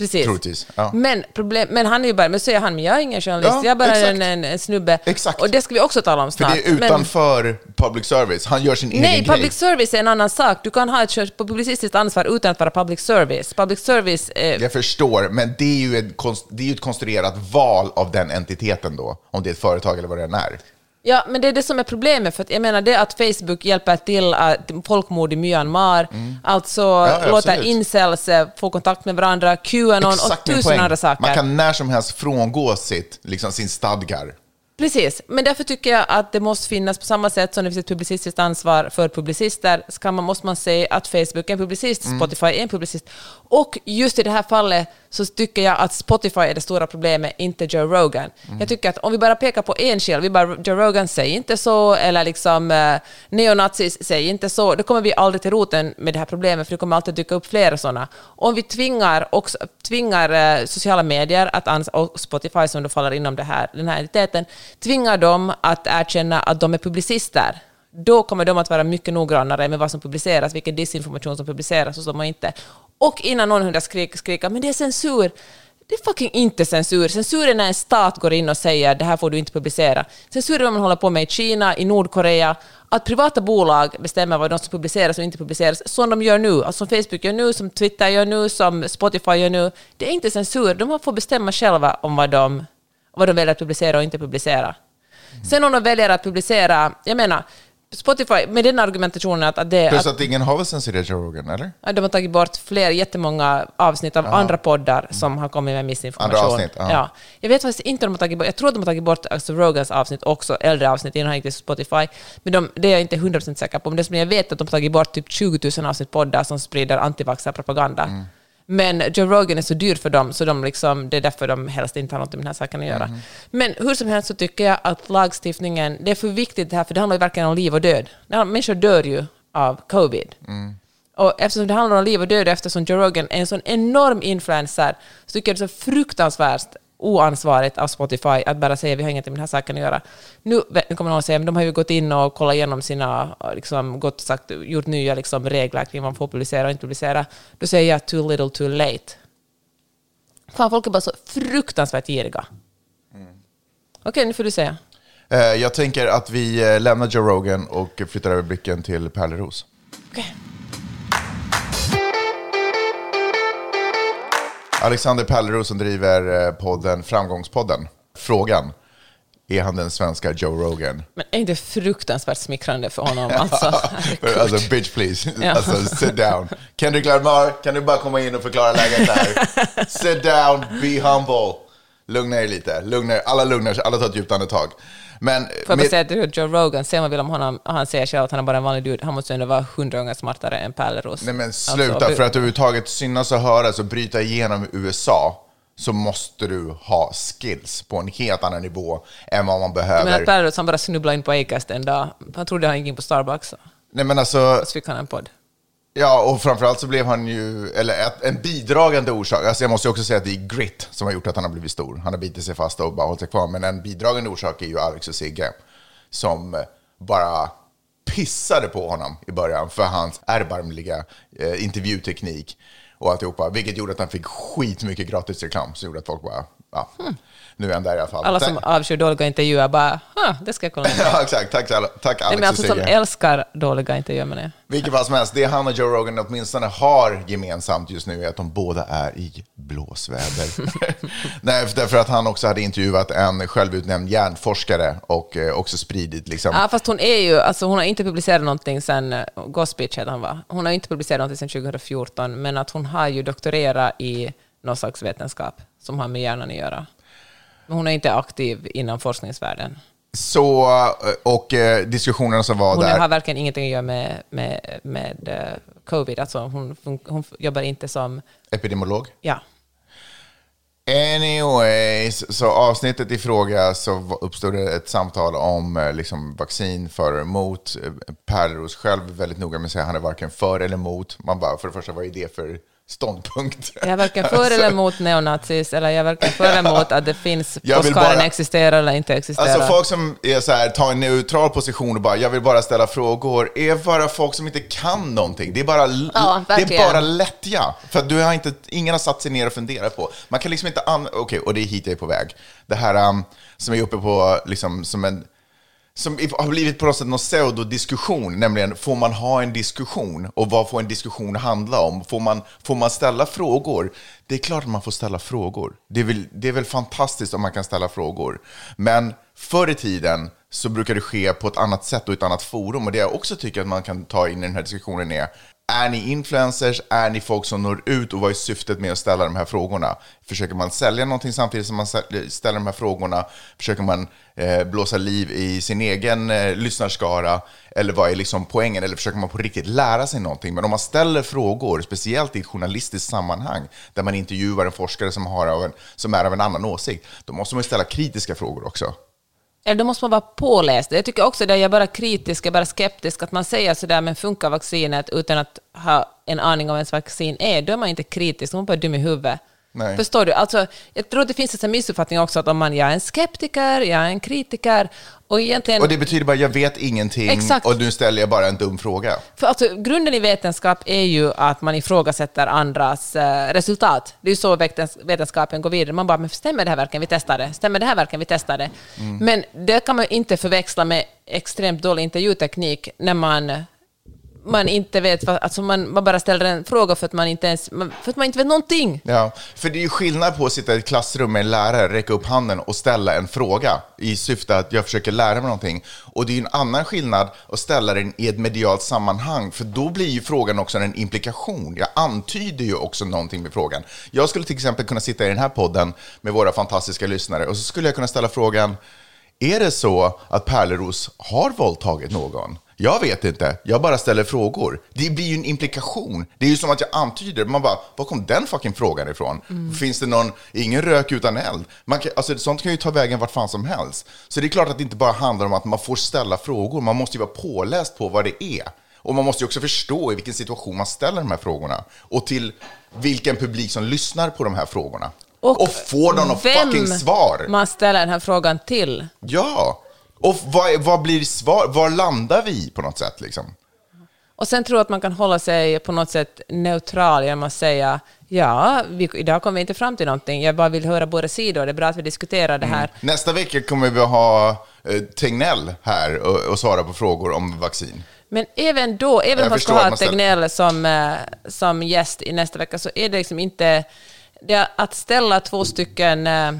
[SPEAKER 3] Precis.
[SPEAKER 2] Troligtvis, ja.
[SPEAKER 3] Men, problem, men han är ju bara, men säger han, men jag är ingen journalist,
[SPEAKER 2] Ja,
[SPEAKER 3] jag är bara en, en, en snubbe.
[SPEAKER 2] Exakt.
[SPEAKER 3] Och det ska vi också tala om
[SPEAKER 2] För
[SPEAKER 3] snart.
[SPEAKER 2] det är
[SPEAKER 3] Men-
[SPEAKER 2] utanför public service. Han gör sin
[SPEAKER 3] Nej,
[SPEAKER 2] egen grej.
[SPEAKER 3] public service är en annan sak. Du kan ha ett publicistiskt ansvar utan att vara public service. Public service... Eh,
[SPEAKER 2] Jag förstår, men det är, ju ett, det är ju ett konstruerat val av den entiteten då. Om det är ett företag eller vad det än är.
[SPEAKER 3] Ja, men det är det som är problemet. För att jag menar det att Facebook hjälper till att folkmord i Myanmar, alltså
[SPEAKER 2] Mm. ja,
[SPEAKER 3] låter
[SPEAKER 2] absolut.
[SPEAKER 3] incels eh, få kontakt med varandra, Qanon och
[SPEAKER 2] Exakt min
[SPEAKER 3] tusen andra saker.
[SPEAKER 2] Man kan när som helst frångå sitt, liksom sin stadgar.
[SPEAKER 3] Precis, men därför tycker jag att det måste finnas på samma sätt som det finns ett publicistiskt ansvar för publicister, ska man, måste man säga att Facebook är en publicist,
[SPEAKER 2] Mm.
[SPEAKER 3] Spotify är en publicist. Och just i det här fallet så tycker jag att Spotify är det stora problemet, inte Joe Rogan.
[SPEAKER 2] Mm.
[SPEAKER 3] Jag tycker att om vi bara pekar på en själv, vi bara Joe Rogan säger inte så, eller liksom eh, neonazis säger inte så, då kommer vi aldrig till roten med det här problemet, för det kommer alltid dyka upp flera sådana. Om vi tvingar, också, tvingar eh, sociala medier att ans- och Spotify som då faller inom det här, den här entiteten, tvingar dem att erkänna att de är publicister, då kommer de att vara mycket noggrannare med vad som publiceras, vilken disinformation som publiceras och som inte. Och innan någon hundar skriker, skrika men det är censur. Det är fucking inte censur. Censur är när en stat går in och säger det här får du inte publicera. Censur är vad man håller på med i Kina, i Nordkorea. Att privata bolag bestämmer vad de ska publiceras och inte publiceras, som de gör nu, alltså som Facebook gör nu, som Twitter gör nu, som Spotify gör nu. Det är inte censur. De får bestämma själva om vad de, vad de väljer att publicera och inte publicera. Sen om de väljer att publicera, jag menar, Spotify, med den argumentationen att, att det
[SPEAKER 2] Plus
[SPEAKER 3] att,
[SPEAKER 2] att ingen har väl censurerat Joe Rogan, eller?
[SPEAKER 3] De har tagit bort fler, jättemånga avsnitt av andra poddar som har kommit med missinformation.
[SPEAKER 2] Andra avsnitt, ja.
[SPEAKER 3] ja. Jag vet faktiskt inte om de har tagit bort, jag tror att de har tagit bort alltså Rogans avsnitt också, äldre avsnitt innan han gick till Spotify. Men de, det är jag inte 100% säker på. Men det som jag vet är att de har tagit bort typ 20 000 avsnitt poddar som sprider antivaxxarpropaganda.
[SPEAKER 2] Mm.
[SPEAKER 3] Men Joe Rogan är så dyr för dem, så de liksom, det är därför de helst inte har något med den här saken att göra.
[SPEAKER 2] Mm.
[SPEAKER 3] Men hur som helst så tycker jag att lagstiftningen, det är för viktigt det här, för det handlar ju verkligen om liv och död. Människor dör ju av covid. Och eftersom det handlar om liv och död, eftersom Joe Rogan är en sån enorm influencer, så tycker jag det är så fruktansvärt oansvarigt av Spotify att bara säga vi har ingenting med den här saken att göra. Nu, nu kommer någon att säga, men de har ju gått in och kollat igenom sina, liksom, gått sagt, gjort nya liksom, regler kring vad man får publicera och inte publicera. Då säger jag too little too late. Fan, folk är bara så fruktansvärt giriga. Okej, nu får du säga.
[SPEAKER 2] Eh, Jag tänker att vi eh, lämnar Joe Rogan och flyttar över blicken till Pärleros.
[SPEAKER 3] Okej.
[SPEAKER 2] Alexander Pärleros som driver eh, podden Framgångspodden. Frågan, är han den svenska Joe Rogan?
[SPEAKER 3] Men är inte fruktansvärt smickrande för honom? Alltså,
[SPEAKER 2] alltså bitch please,
[SPEAKER 3] Ja.
[SPEAKER 2] alltså sit down. Kendrick Lamar, kan du bara komma in och förklara läget där? sit down, be humble. Lugna er lite, lugna er. alla lugnar sig, alla tar ett djupt andetag. Men
[SPEAKER 3] Får jag bara säga till Joe Rogan, ser man vill om honom, han säger själv att han är bara en vanlig dude, han måste ändå vara hundra gånger smartare än Pärleros.
[SPEAKER 2] Nej men
[SPEAKER 3] Alltså,
[SPEAKER 2] sluta,
[SPEAKER 3] bu-
[SPEAKER 2] för att överhuvudtaget synas och höras och bryta igenom USA så måste du ha skills på en helt annan nivå än vad man
[SPEAKER 3] Men att
[SPEAKER 2] behöver.
[SPEAKER 3] Pärleros han bara snubblade in på Acast en dag, han trodde han gick in på Starbucks,
[SPEAKER 2] Nej men alltså,
[SPEAKER 3] så fick han en podd
[SPEAKER 2] ja och framförallt så blev han ju, eller en bidragande orsak, alltså jag måste ju också säga att det är grit som har gjort att han har blivit stor. Han har bitit sig fast och bara hållit sig kvar, men en bidragande orsak är ju Alex och Sigge som bara pissade på honom i början för hans erbarmliga eh, intervjuteknik och alltihopa, vilket gjorde att han fick skitmycket gratis reklam som gjorde att folk bara, ja, hmm nu är han där i alla fall.
[SPEAKER 3] Alla som avskyr dåliga intervjuer bara, "Huh, det ska jag kolla.
[SPEAKER 2] Ja, exakt. Tack, tack
[SPEAKER 3] Nej,
[SPEAKER 2] Alex
[SPEAKER 3] men alltså som älskar dåliga intervjuer menar jag.
[SPEAKER 2] Vilket fall som helst, det han och Joe Rogan åtminstone har gemensamt just nu är att de båda är i blåsväder. Nej, för- därför att han också hade intervjuat en självutnämnd hjärnforskare och eh, också spridit liksom...
[SPEAKER 3] Ja, fast hon är ju, alltså hon har inte publicerat någonting sen, eh, Gospitch heter han va? Hon har inte publicerat någonting sen 2014, men att hon har ju doktorerat i någon slags vetenskap som har med hjärnan att göra. Men hon är inte aktiv inom forskningsvärlden.
[SPEAKER 2] Så, eh, och eh, diskussionerna som var
[SPEAKER 3] Hon
[SPEAKER 2] där...
[SPEAKER 3] har verkligen ingenting att göra med, med, med eh, covid. Alltså hon, hon, hon jobbar inte som...
[SPEAKER 2] Epidemiolog.
[SPEAKER 3] Ja.
[SPEAKER 2] Anyways, så avsnittet i fråga så uppstod det ett samtal om liksom, vaccin för och emot. Pärleros själv väldigt noga med att säga att han är varken för eller emot. Man bara, för det första, vad är det för ståndpunkt?
[SPEAKER 3] Jag varken för eller emot neonazis, eller jag varken för eller emot att det finns påskharen
[SPEAKER 2] bara-
[SPEAKER 3] existerar eller inte existerar.
[SPEAKER 2] Alltså folk som är så här, tar en neutral position och bara, jag vill bara ställa frågor, är bara folk som inte kan någonting. Det är bara,
[SPEAKER 3] Ja,
[SPEAKER 2] det är bara lättja. För att du har inte, ingen har satt sig ner och funderat på. Man kan liksom inte, an- okej, och det är hit jag är på väg. Det här um, som är uppe på, liksom, som en, som har blivit på något sätt någon pseudodiskussion, nämligen får man ha en diskussion och vad får en diskussion handla om? Får man, får man ställa frågor? Det är klart att man får ställa frågor. Det är, väl, det är väl fantastiskt om man kan ställa frågor. Men förr i tiden så brukar det ske på ett annat sätt och ett annat forum. Och det jag också tycker att man kan ta in i den här diskussionen är är ni influencers? Är ni folk som når ut? Och vad är syftet med att ställa de här frågorna? Försöker man sälja någonting samtidigt som man ställer de här frågorna? Försöker man eh, blåsa liv i sin egen eh, lyssnarskara? Eller vad är liksom poängen? Eller försöker man på riktigt lära sig någonting? Men om man ställer frågor, speciellt i ett journalistiskt sammanhang, där man intervjuar en forskare som, har av en, som är av en annan åsikt, då måste man ställa kritiska frågor också.
[SPEAKER 3] Eller då måste man vara påläst. Jag tycker också att jag är bara kritisk, jag är bara skeptisk, att man säger sådär, men funkar vaccinet utan att ha en aning om vad ens vaccin är, då är man inte kritisk, då är man bara dum i huvudet.
[SPEAKER 2] Nej.
[SPEAKER 3] Förstår du? Alltså, jag tror det finns en missuppfattning också att om man, jag är en skeptiker, jag är en kritiker, och egentligen...
[SPEAKER 2] Och det betyder bara, jag vet ingenting
[SPEAKER 3] Exakt.
[SPEAKER 2] och nu ställer jag bara en dum fråga.
[SPEAKER 3] För alltså, grunden i vetenskap är ju att man ifrågasätter andras eh, resultat. Det är ju så vetens vetenskapen går vidare. Man bara, men stämmer det här verkligen? Vi testar det. Stämmer det här verkligen? Vi testar det.
[SPEAKER 2] Mm.
[SPEAKER 3] Men det kan man inte förväxla med extremt dålig intervjuteknik när man man inte vet, vad- alltså man, man bara ställer en fråga för att man inte ens, för att man inte vet någonting.
[SPEAKER 2] Ja, för det är ju skillnad på att sitta i ett klassrum med en lärare, räcka upp handen och ställa en fråga i syfte att jag försöker lära mig någonting. Och det är ju en annan skillnad att ställa den i ett medialt sammanhang, för då blir ju frågan också en implikation. Jag antyder ju också någonting med frågan. Jag skulle till exempel kunna sitta i den här podden med våra fantastiska lyssnare och så skulle jag kunna ställa frågan, är det så att Pärleros har våldtagit någon? Jag vet inte, jag bara ställer frågor. Det blir ju en implikation. Det är ju som att jag antyder, man bara, var kom den fucking frågan ifrån? Finns det någon, ingen rök utan eld? Man kan, alltså, sånt kan ju ta vägen vart fan som helst. Så det är klart att det inte bara handlar om att man får ställa frågor, man måste ju vara påläst på vad det är. Och man måste ju också förstå i vilken situation man ställer de här frågorna. Och till vilken publik som lyssnar på de här frågorna. Och, får de något fucking svar?
[SPEAKER 3] man ställer den här frågan till.
[SPEAKER 2] Ja! Och vad, vad blir svar? Var landar vi på något sätt liksom?
[SPEAKER 3] Och sen tror jag att man kan hålla sig på något sätt neutral genom att säga ja, vi, idag kom vi inte fram till någonting, jag bara vill höra båda sidor, det är bra att vi diskuterar det här.
[SPEAKER 2] Nästa vecka kommer vi ha eh, Tegnell här och, och svara på frågor om vaccin.
[SPEAKER 3] Men även då, även om man ska ha Tegnell som, eh, som gäst i nästa vecka, så är det liksom inte... Det att ställa två stycken... eh,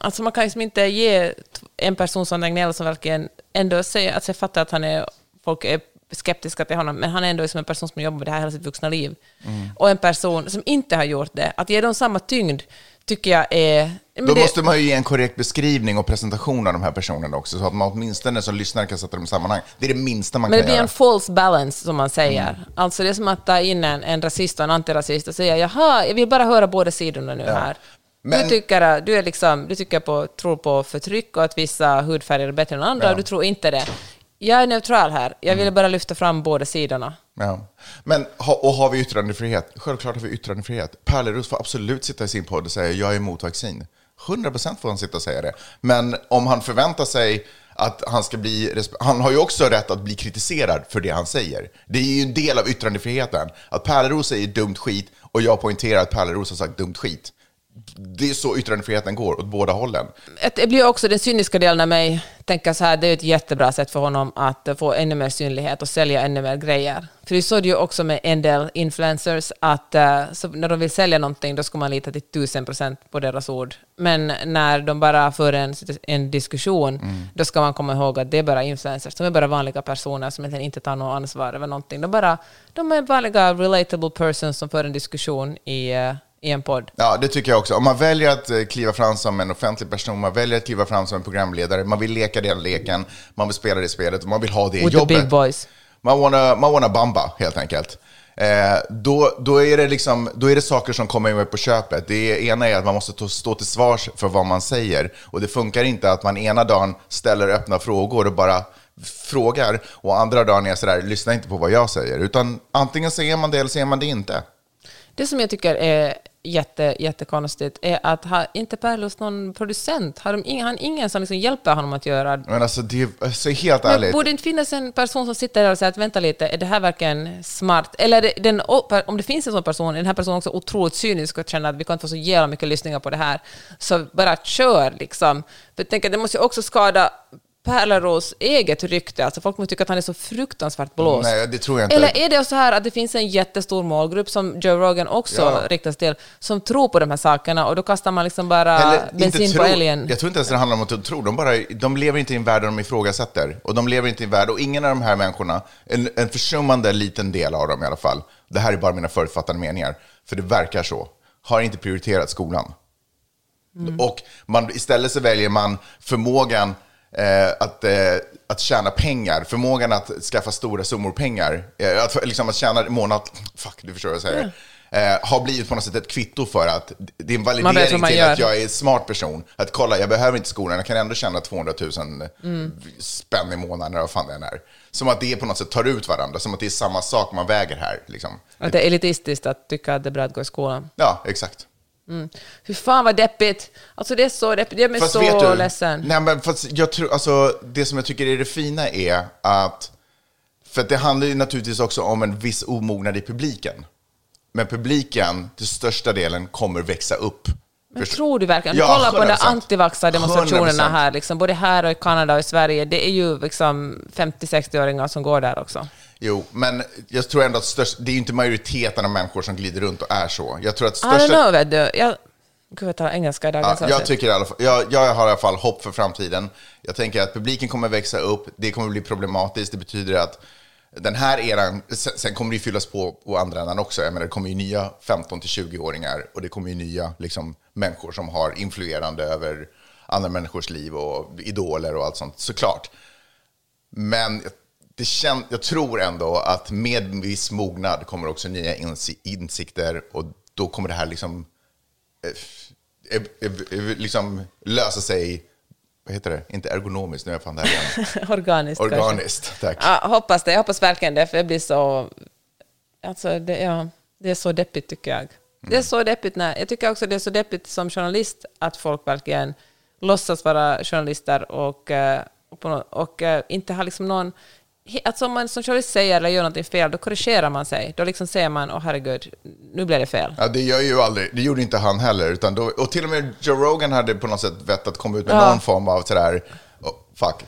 [SPEAKER 3] Alltså man kan liksom inte ge en person som Tegnell som verkligen ändå säger, alltså jag fattar att han är, folk är skeptiska till honom, men han är ändå liksom en person som jobbar med det här hela sitt vuxna liv.
[SPEAKER 2] Mm.
[SPEAKER 3] Och en person som inte har gjort det. Att ge dem samma tyngd tycker jag är...
[SPEAKER 2] Då
[SPEAKER 3] det-
[SPEAKER 2] måste man ju ge en korrekt beskrivning och presentation av de här personerna också, så att man åtminstone som lyssnare kan sätta dem i sammanhang. Det är det minsta man
[SPEAKER 3] Men det
[SPEAKER 2] kan
[SPEAKER 3] blir
[SPEAKER 2] göra.
[SPEAKER 3] en false balance, som man säger.
[SPEAKER 2] Mm.
[SPEAKER 3] Alltså det är som att ta in en, en rasist och en antirasist och säga jaha, jag vill bara höra båda sidorna nu här.
[SPEAKER 2] Men-
[SPEAKER 3] Du, tycker, du, är liksom, du tycker på, tror på förtryck och att vissa hudfärger är bättre än andra,
[SPEAKER 2] Ja.
[SPEAKER 3] och du tror inte det. Jag är neutral här. Jag
[SPEAKER 2] Mm.
[SPEAKER 3] vill bara lyfta fram båda sidorna.
[SPEAKER 2] Ja. Men, och har vi yttrandefrihet? Självklart har vi yttrandefrihet. Pärleros får absolut sitta i sin podd och säga jag är emot vaccin. 100% får han sitta och säga det. Men om han förväntar sig att han ska bli... Han har ju också rätt att bli kritiserad för det han säger. Det är ju en del av yttrandefriheten. Att Pärleros säger dumt skit och jag poängterar att Pärleros har sagt dumt skit. Det är så yttrandefriheten går, åt båda hållen.
[SPEAKER 3] Det blir också den cyniska delen av mig tänker så här, det är ett jättebra sätt för honom att få ännu mer synlighet och sälja ännu mer grejer. För vi såg det ju också med en del influencers att eh, när de vill sälja någonting då ska man lita till tusen procent på deras ord. Men när de bara för en, en diskussion då ska man komma ihåg att det är bara influencers, de är bara vanliga personer som egentligen inte tar något ansvar över någonting. De, bara, de är vanliga relatable persons som för en diskussion i, eh, i en podd.
[SPEAKER 2] Ja, det tycker jag också. Om man väljer att eh, kliva fram som en offentlig person, man väljer att kliva fram som en programledare, man vill leka den leken, man vill spela det spelet och man vill ha det
[SPEAKER 3] With the
[SPEAKER 2] jobbet.
[SPEAKER 3] big boys.
[SPEAKER 2] Man wanna, man wanna bamba, helt enkelt. Eh, då, då, är det liksom, då är det saker som kommer med på köpet. Det ena är att man måste stå till svars för vad man säger. Och det funkar inte att man ena dagen ställer öppna frågor och bara frågar och andra dagen är sådär, lyssna inte på vad jag säger. Utan antingen säger man det eller säger man det inte.
[SPEAKER 3] Det som jag tycker är jätte, jättekonstigt är att har inte Perlos någon producent? Har de ing, han ingen som liksom hjälper honom att göra
[SPEAKER 2] Men alltså, det är, alltså, helt
[SPEAKER 3] men
[SPEAKER 2] ärligt.
[SPEAKER 3] borde inte finnas en person som sitter där och säger att vänta lite, är det här verkligen smart? Eller den, om det finns en sån person, är den här personen också otroligt cynisk och känner att vi kan inte få så jävla mycket lyssningar på det här, så bara kör liksom. För jag tänker, det måste ju också skada Pärleros eget rykte, alltså folk måste tycka att han är så fruktansvärt blåst.
[SPEAKER 2] Nej, det tror jag inte.
[SPEAKER 3] Eller är det så här att det finns en jättestor målgrupp som Joe Rogan också
[SPEAKER 2] Ja.
[SPEAKER 3] riktas till, som tror på de här sakerna och då kastar man liksom bara
[SPEAKER 2] Eller
[SPEAKER 3] bensin på älgen?
[SPEAKER 2] Jag tror inte ens det handlar om att de tror. De, bara, de lever inte i en värld där de ifrågasätter. Och de lever inte i en värld, och ingen av de här människorna, en, en försummande liten del av dem i alla fall, det här är bara mina förutfattade meningar, för det verkar så, har inte prioriterat skolan. Och man, istället så väljer man förmågan eh, att, eh, att tjäna pengar, förmågan att skaffa stora summor pengar, eh, att, liksom, att tjäna månad, fuck, du förstår vad jag säger, eh, har blivit på något sätt ett kvitto för att det är en validering till
[SPEAKER 3] gör.
[SPEAKER 2] att jag är en smart person. Att kolla, jag behöver inte skolan, jag kan ändå tjäna 200 000
[SPEAKER 3] Mm.
[SPEAKER 2] spänn i månaden, eller vad fan det än är. Som att det på något sätt tar ut varandra, som att det är samma sak man väger här. Liksom.
[SPEAKER 3] Att det är elitistiskt att tycka att det är bra att gå i skolan.
[SPEAKER 2] Ja, exakt.
[SPEAKER 3] Fy fan vad deppigt. Alltså det är så deppigt. Det gör mig så ledsen.
[SPEAKER 2] Nej, men fast jag tror, alltså, det som jag tycker är det fina är att, för att det handlar ju naturligtvis också om en viss omognad i publiken. Men publiken till största delen kommer växa upp.
[SPEAKER 3] Men
[SPEAKER 2] Förstår-
[SPEAKER 3] tror du verkligen? Du
[SPEAKER 2] Ja,
[SPEAKER 3] kollar på de där
[SPEAKER 2] 100%.
[SPEAKER 3] antivaxar-demonstrationerna
[SPEAKER 2] 100%.
[SPEAKER 3] här, liksom, både här och i Kanada och i Sverige, det är ju liksom 50-60-åringar som går där också.
[SPEAKER 2] Jo, men jag tror ändå att störst, det är ju inte majoriteten av människor som glider runt och är så. Jag tror att
[SPEAKER 3] I don't
[SPEAKER 2] största...
[SPEAKER 3] know, vet du. Jag, gud, jag talar engelska i dagens
[SPEAKER 2] Ja, jag, tycker i alla fall, jag, jag har i alla fall hopp för framtiden. Jag tänker att publiken kommer växa upp, det kommer bli problematiskt. Det betyder att den här eran, sen, sen kommer det ju fyllas på på andra änden också. Jag menar, det kommer ju nya 15-20-åringar och det kommer ju nya liksom, människor som har influerande över andra människors liv och idoler och allt sånt, såklart. Men det kän, jag tror ändå att med viss mognad kommer också nya insi- insikter och då kommer det här liksom, eh, eh, eh, liksom lösa sig, vad heter det, inte ergonomiskt, nu är jag fan där igen.
[SPEAKER 3] Organiskt kanske.
[SPEAKER 2] Organiskt, tack.
[SPEAKER 3] Ja, hoppas det. Jag hoppas verkligen det, för jag blir så... Alltså, det, ja, det är så deppigt, tycker jag. Det är så deppigt. När, jag tycker också det är så deppigt som journalist att folk verkligen låtsas vara journalister och, och, och eh, inte har liksom någon... Alltså om man som journalist säger eller gör någonting fel, då korrigerar man sig. Då liksom säger man, åh herregud, nu blev det fel.
[SPEAKER 2] Ja, det gör ju aldrig, det gjorde inte han heller. Utan då, och till och med Joe Rogan hade på något sätt vett att komma ut med
[SPEAKER 3] Ja.
[SPEAKER 2] någon form av sådär, oh, fuck,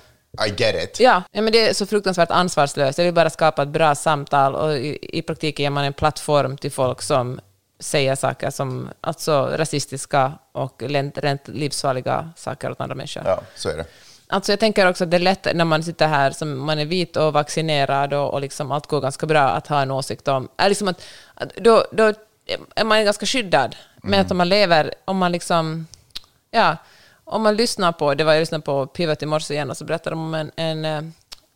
[SPEAKER 2] I get it.
[SPEAKER 3] Ja, ja, men det är så fruktansvärt ansvarslöst. Jag vill bara skapa ett bra samtal och i, i praktiken ger man en plattform till folk som säger saker som alltså rasistiska och rent, rent livsfarliga saker åt andra människor.
[SPEAKER 2] Ja, så är det.
[SPEAKER 3] Alltså jag tänker också att det är lätt när man sitter här, som man är vit och vaccinerad och, och liksom allt går ganska bra, att ha en åsikt om... Är liksom att, då, då är man ganska skyddad. Men att om man lever, om man liksom... Ja, om man lyssnar på... Det var jag lyssnade på Pivot i morse igen och så berättade de om en, en, eh,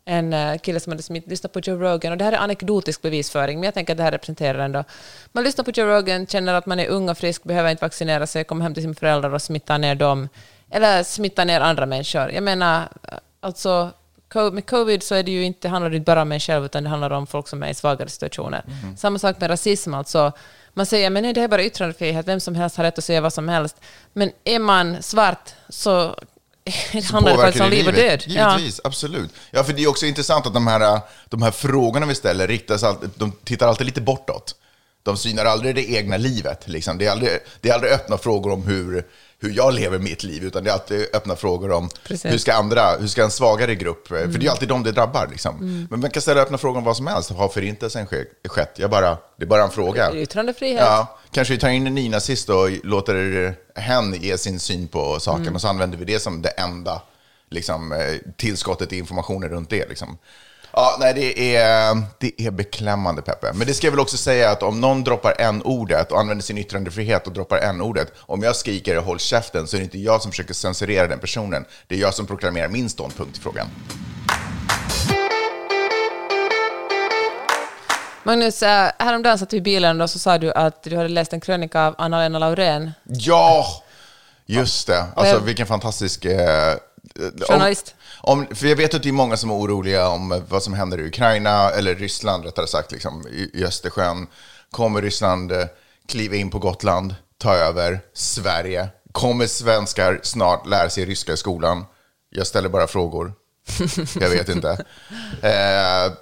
[SPEAKER 3] en eh, kille som hade smitt, lyssnat på Joe Rogan. Och det här är anekdotisk bevisföring, men jag tänker att det här representerar ändå... Man lyssnar på Joe Rogan, känner att man är ung och frisk, behöver inte vaccinera sig, kommer hem till sina föräldrar och smittar ner dem. Eller smittar ner andra människor. Jag menar, alltså... Med covid så är det ju inte, handlar det inte bara om en själv, utan det handlar om folk som är i svagare situationer. Samma sak med rasism. Alltså, man säger men nej, det är bara yttrandefrihet, vem som helst har rätt att säga vad som helst. Men är man svart så det handlar det faktiskt om liv och död. Ja.
[SPEAKER 2] Givetvis, absolut. Ja, för det är också intressant att de här, de här frågorna vi ställer riktas alltid, de tittar alltid lite bortåt. De synar aldrig det egna livet. Liksom. Det, är aldrig, det är aldrig öppna frågor om hur, hur jag lever mitt liv, utan det är alltid öppna frågor om
[SPEAKER 3] Precis.
[SPEAKER 2] hur ska andra, hur ska en svagare grupp, för det är alltid de det drabbar. Liksom. Men man kan ställa öppna frågor om vad som helst. Har förintelsen ske- skett? Jag bara, det är bara en fråga.
[SPEAKER 3] Yttrandefrihet.
[SPEAKER 2] Ja, kanske vi tar in en nynazist och låter hen ge sin syn på saken
[SPEAKER 3] Mm.
[SPEAKER 2] och så använder vi det som det enda liksom, eh, tillskottet i informationen runt det. Liksom. Ja, nej, det är, det är beklämmande, Peppe. Men det ska jag väl också säga att om någon droppar en ordet och använder sin yttrandefrihet och droppar en ordet om jag skriker håll käften så är det inte jag som försöker censurera den personen. Det är jag som proklamerar min ståndpunkt i frågan.
[SPEAKER 3] Magnus, äh, häromdagen satt vi i bilen och så sa du att du hade läst en krönika av Anna-Lena Laurén,
[SPEAKER 2] Ja, just det. Alltså vilken fantastisk... Eh,
[SPEAKER 3] Journalist.
[SPEAKER 2] Om, för jag vet att det är många som är oroliga om vad som händer i Ukraina, eller Ryssland rättare sagt, liksom, i, i Östersjön. Kommer Ryssland eh, kliva in på Gotland, ta över Sverige? Kommer svenskar snart lära sig ryska i skolan? Jag ställer bara frågor. Jag vet inte. Eh,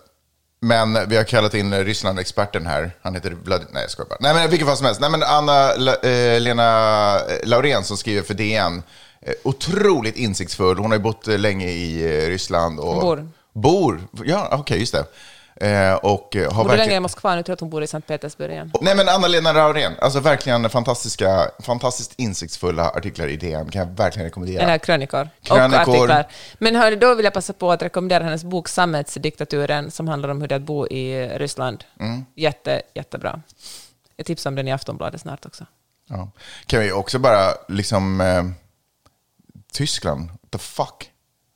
[SPEAKER 2] men vi har kallat in Ryssland-experten här. Han heter Vlad... Nej, jag skojar bara. Nej, men vilken fall som helst. Nej, men Anna La, eh, Lena Laurén som skriver för DN. Eh, otroligt insiktsfull. Hon har ju bott eh, länge i eh, Ryssland. Och
[SPEAKER 3] Bor.
[SPEAKER 2] Bor. Ja, okej, just det. Eh, och har
[SPEAKER 3] Bor du
[SPEAKER 2] verkligen...
[SPEAKER 3] i Moskva? Nu tror jag att hon bor i Sankt Petersburg igen.
[SPEAKER 2] Nej men Anna-Lena Raurén, alltså verkligen fantastiska, fantastiskt insiktsfulla artiklar i DN, kan jag verkligen rekommendera.
[SPEAKER 3] Eller krönikor.
[SPEAKER 2] Krönikor.
[SPEAKER 3] Och artiklar. Men hörni, då vill jag passa på att rekommendera hennes bok Sammetsdiktaturen, som handlar om hur det är att bo i Ryssland.
[SPEAKER 2] Mm.
[SPEAKER 3] Jätte, jättebra. Jag tipsar om den i Aftonbladet snart också.
[SPEAKER 2] Ja. Kan vi också bara liksom... Eh, Tyskland, what the fuck?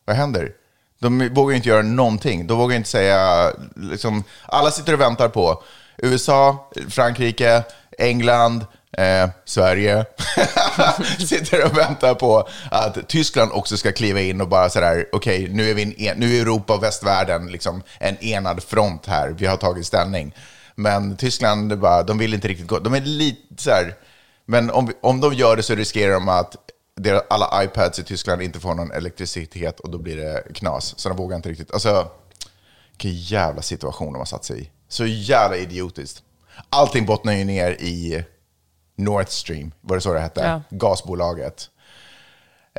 [SPEAKER 2] Vad händer? De vågar inte göra någonting. De vågar inte säga... Liksom, alla sitter och väntar på USA, Frankrike, England, eh, Sverige. sitter och väntar på att Tyskland också ska kliva in och bara sådär, okej, nu är vi en, e- nu är Europa och västvärlden liksom en enad front här. Vi har tagit ställning. Men Tyskland, bara, de vill inte riktigt gå. De är lite så här, men om, om de gör det så riskerar de att deras, alla iPads i Tyskland inte får någon elektricitet och då blir det knas. Så de vågar inte riktigt. Alltså, vilken jävla situation de har satt sig i. Så jävla idiotiskt. Allting bottnar ju ner i Nord Stream, var det så det hette?
[SPEAKER 3] Ja.
[SPEAKER 2] Gasbolaget.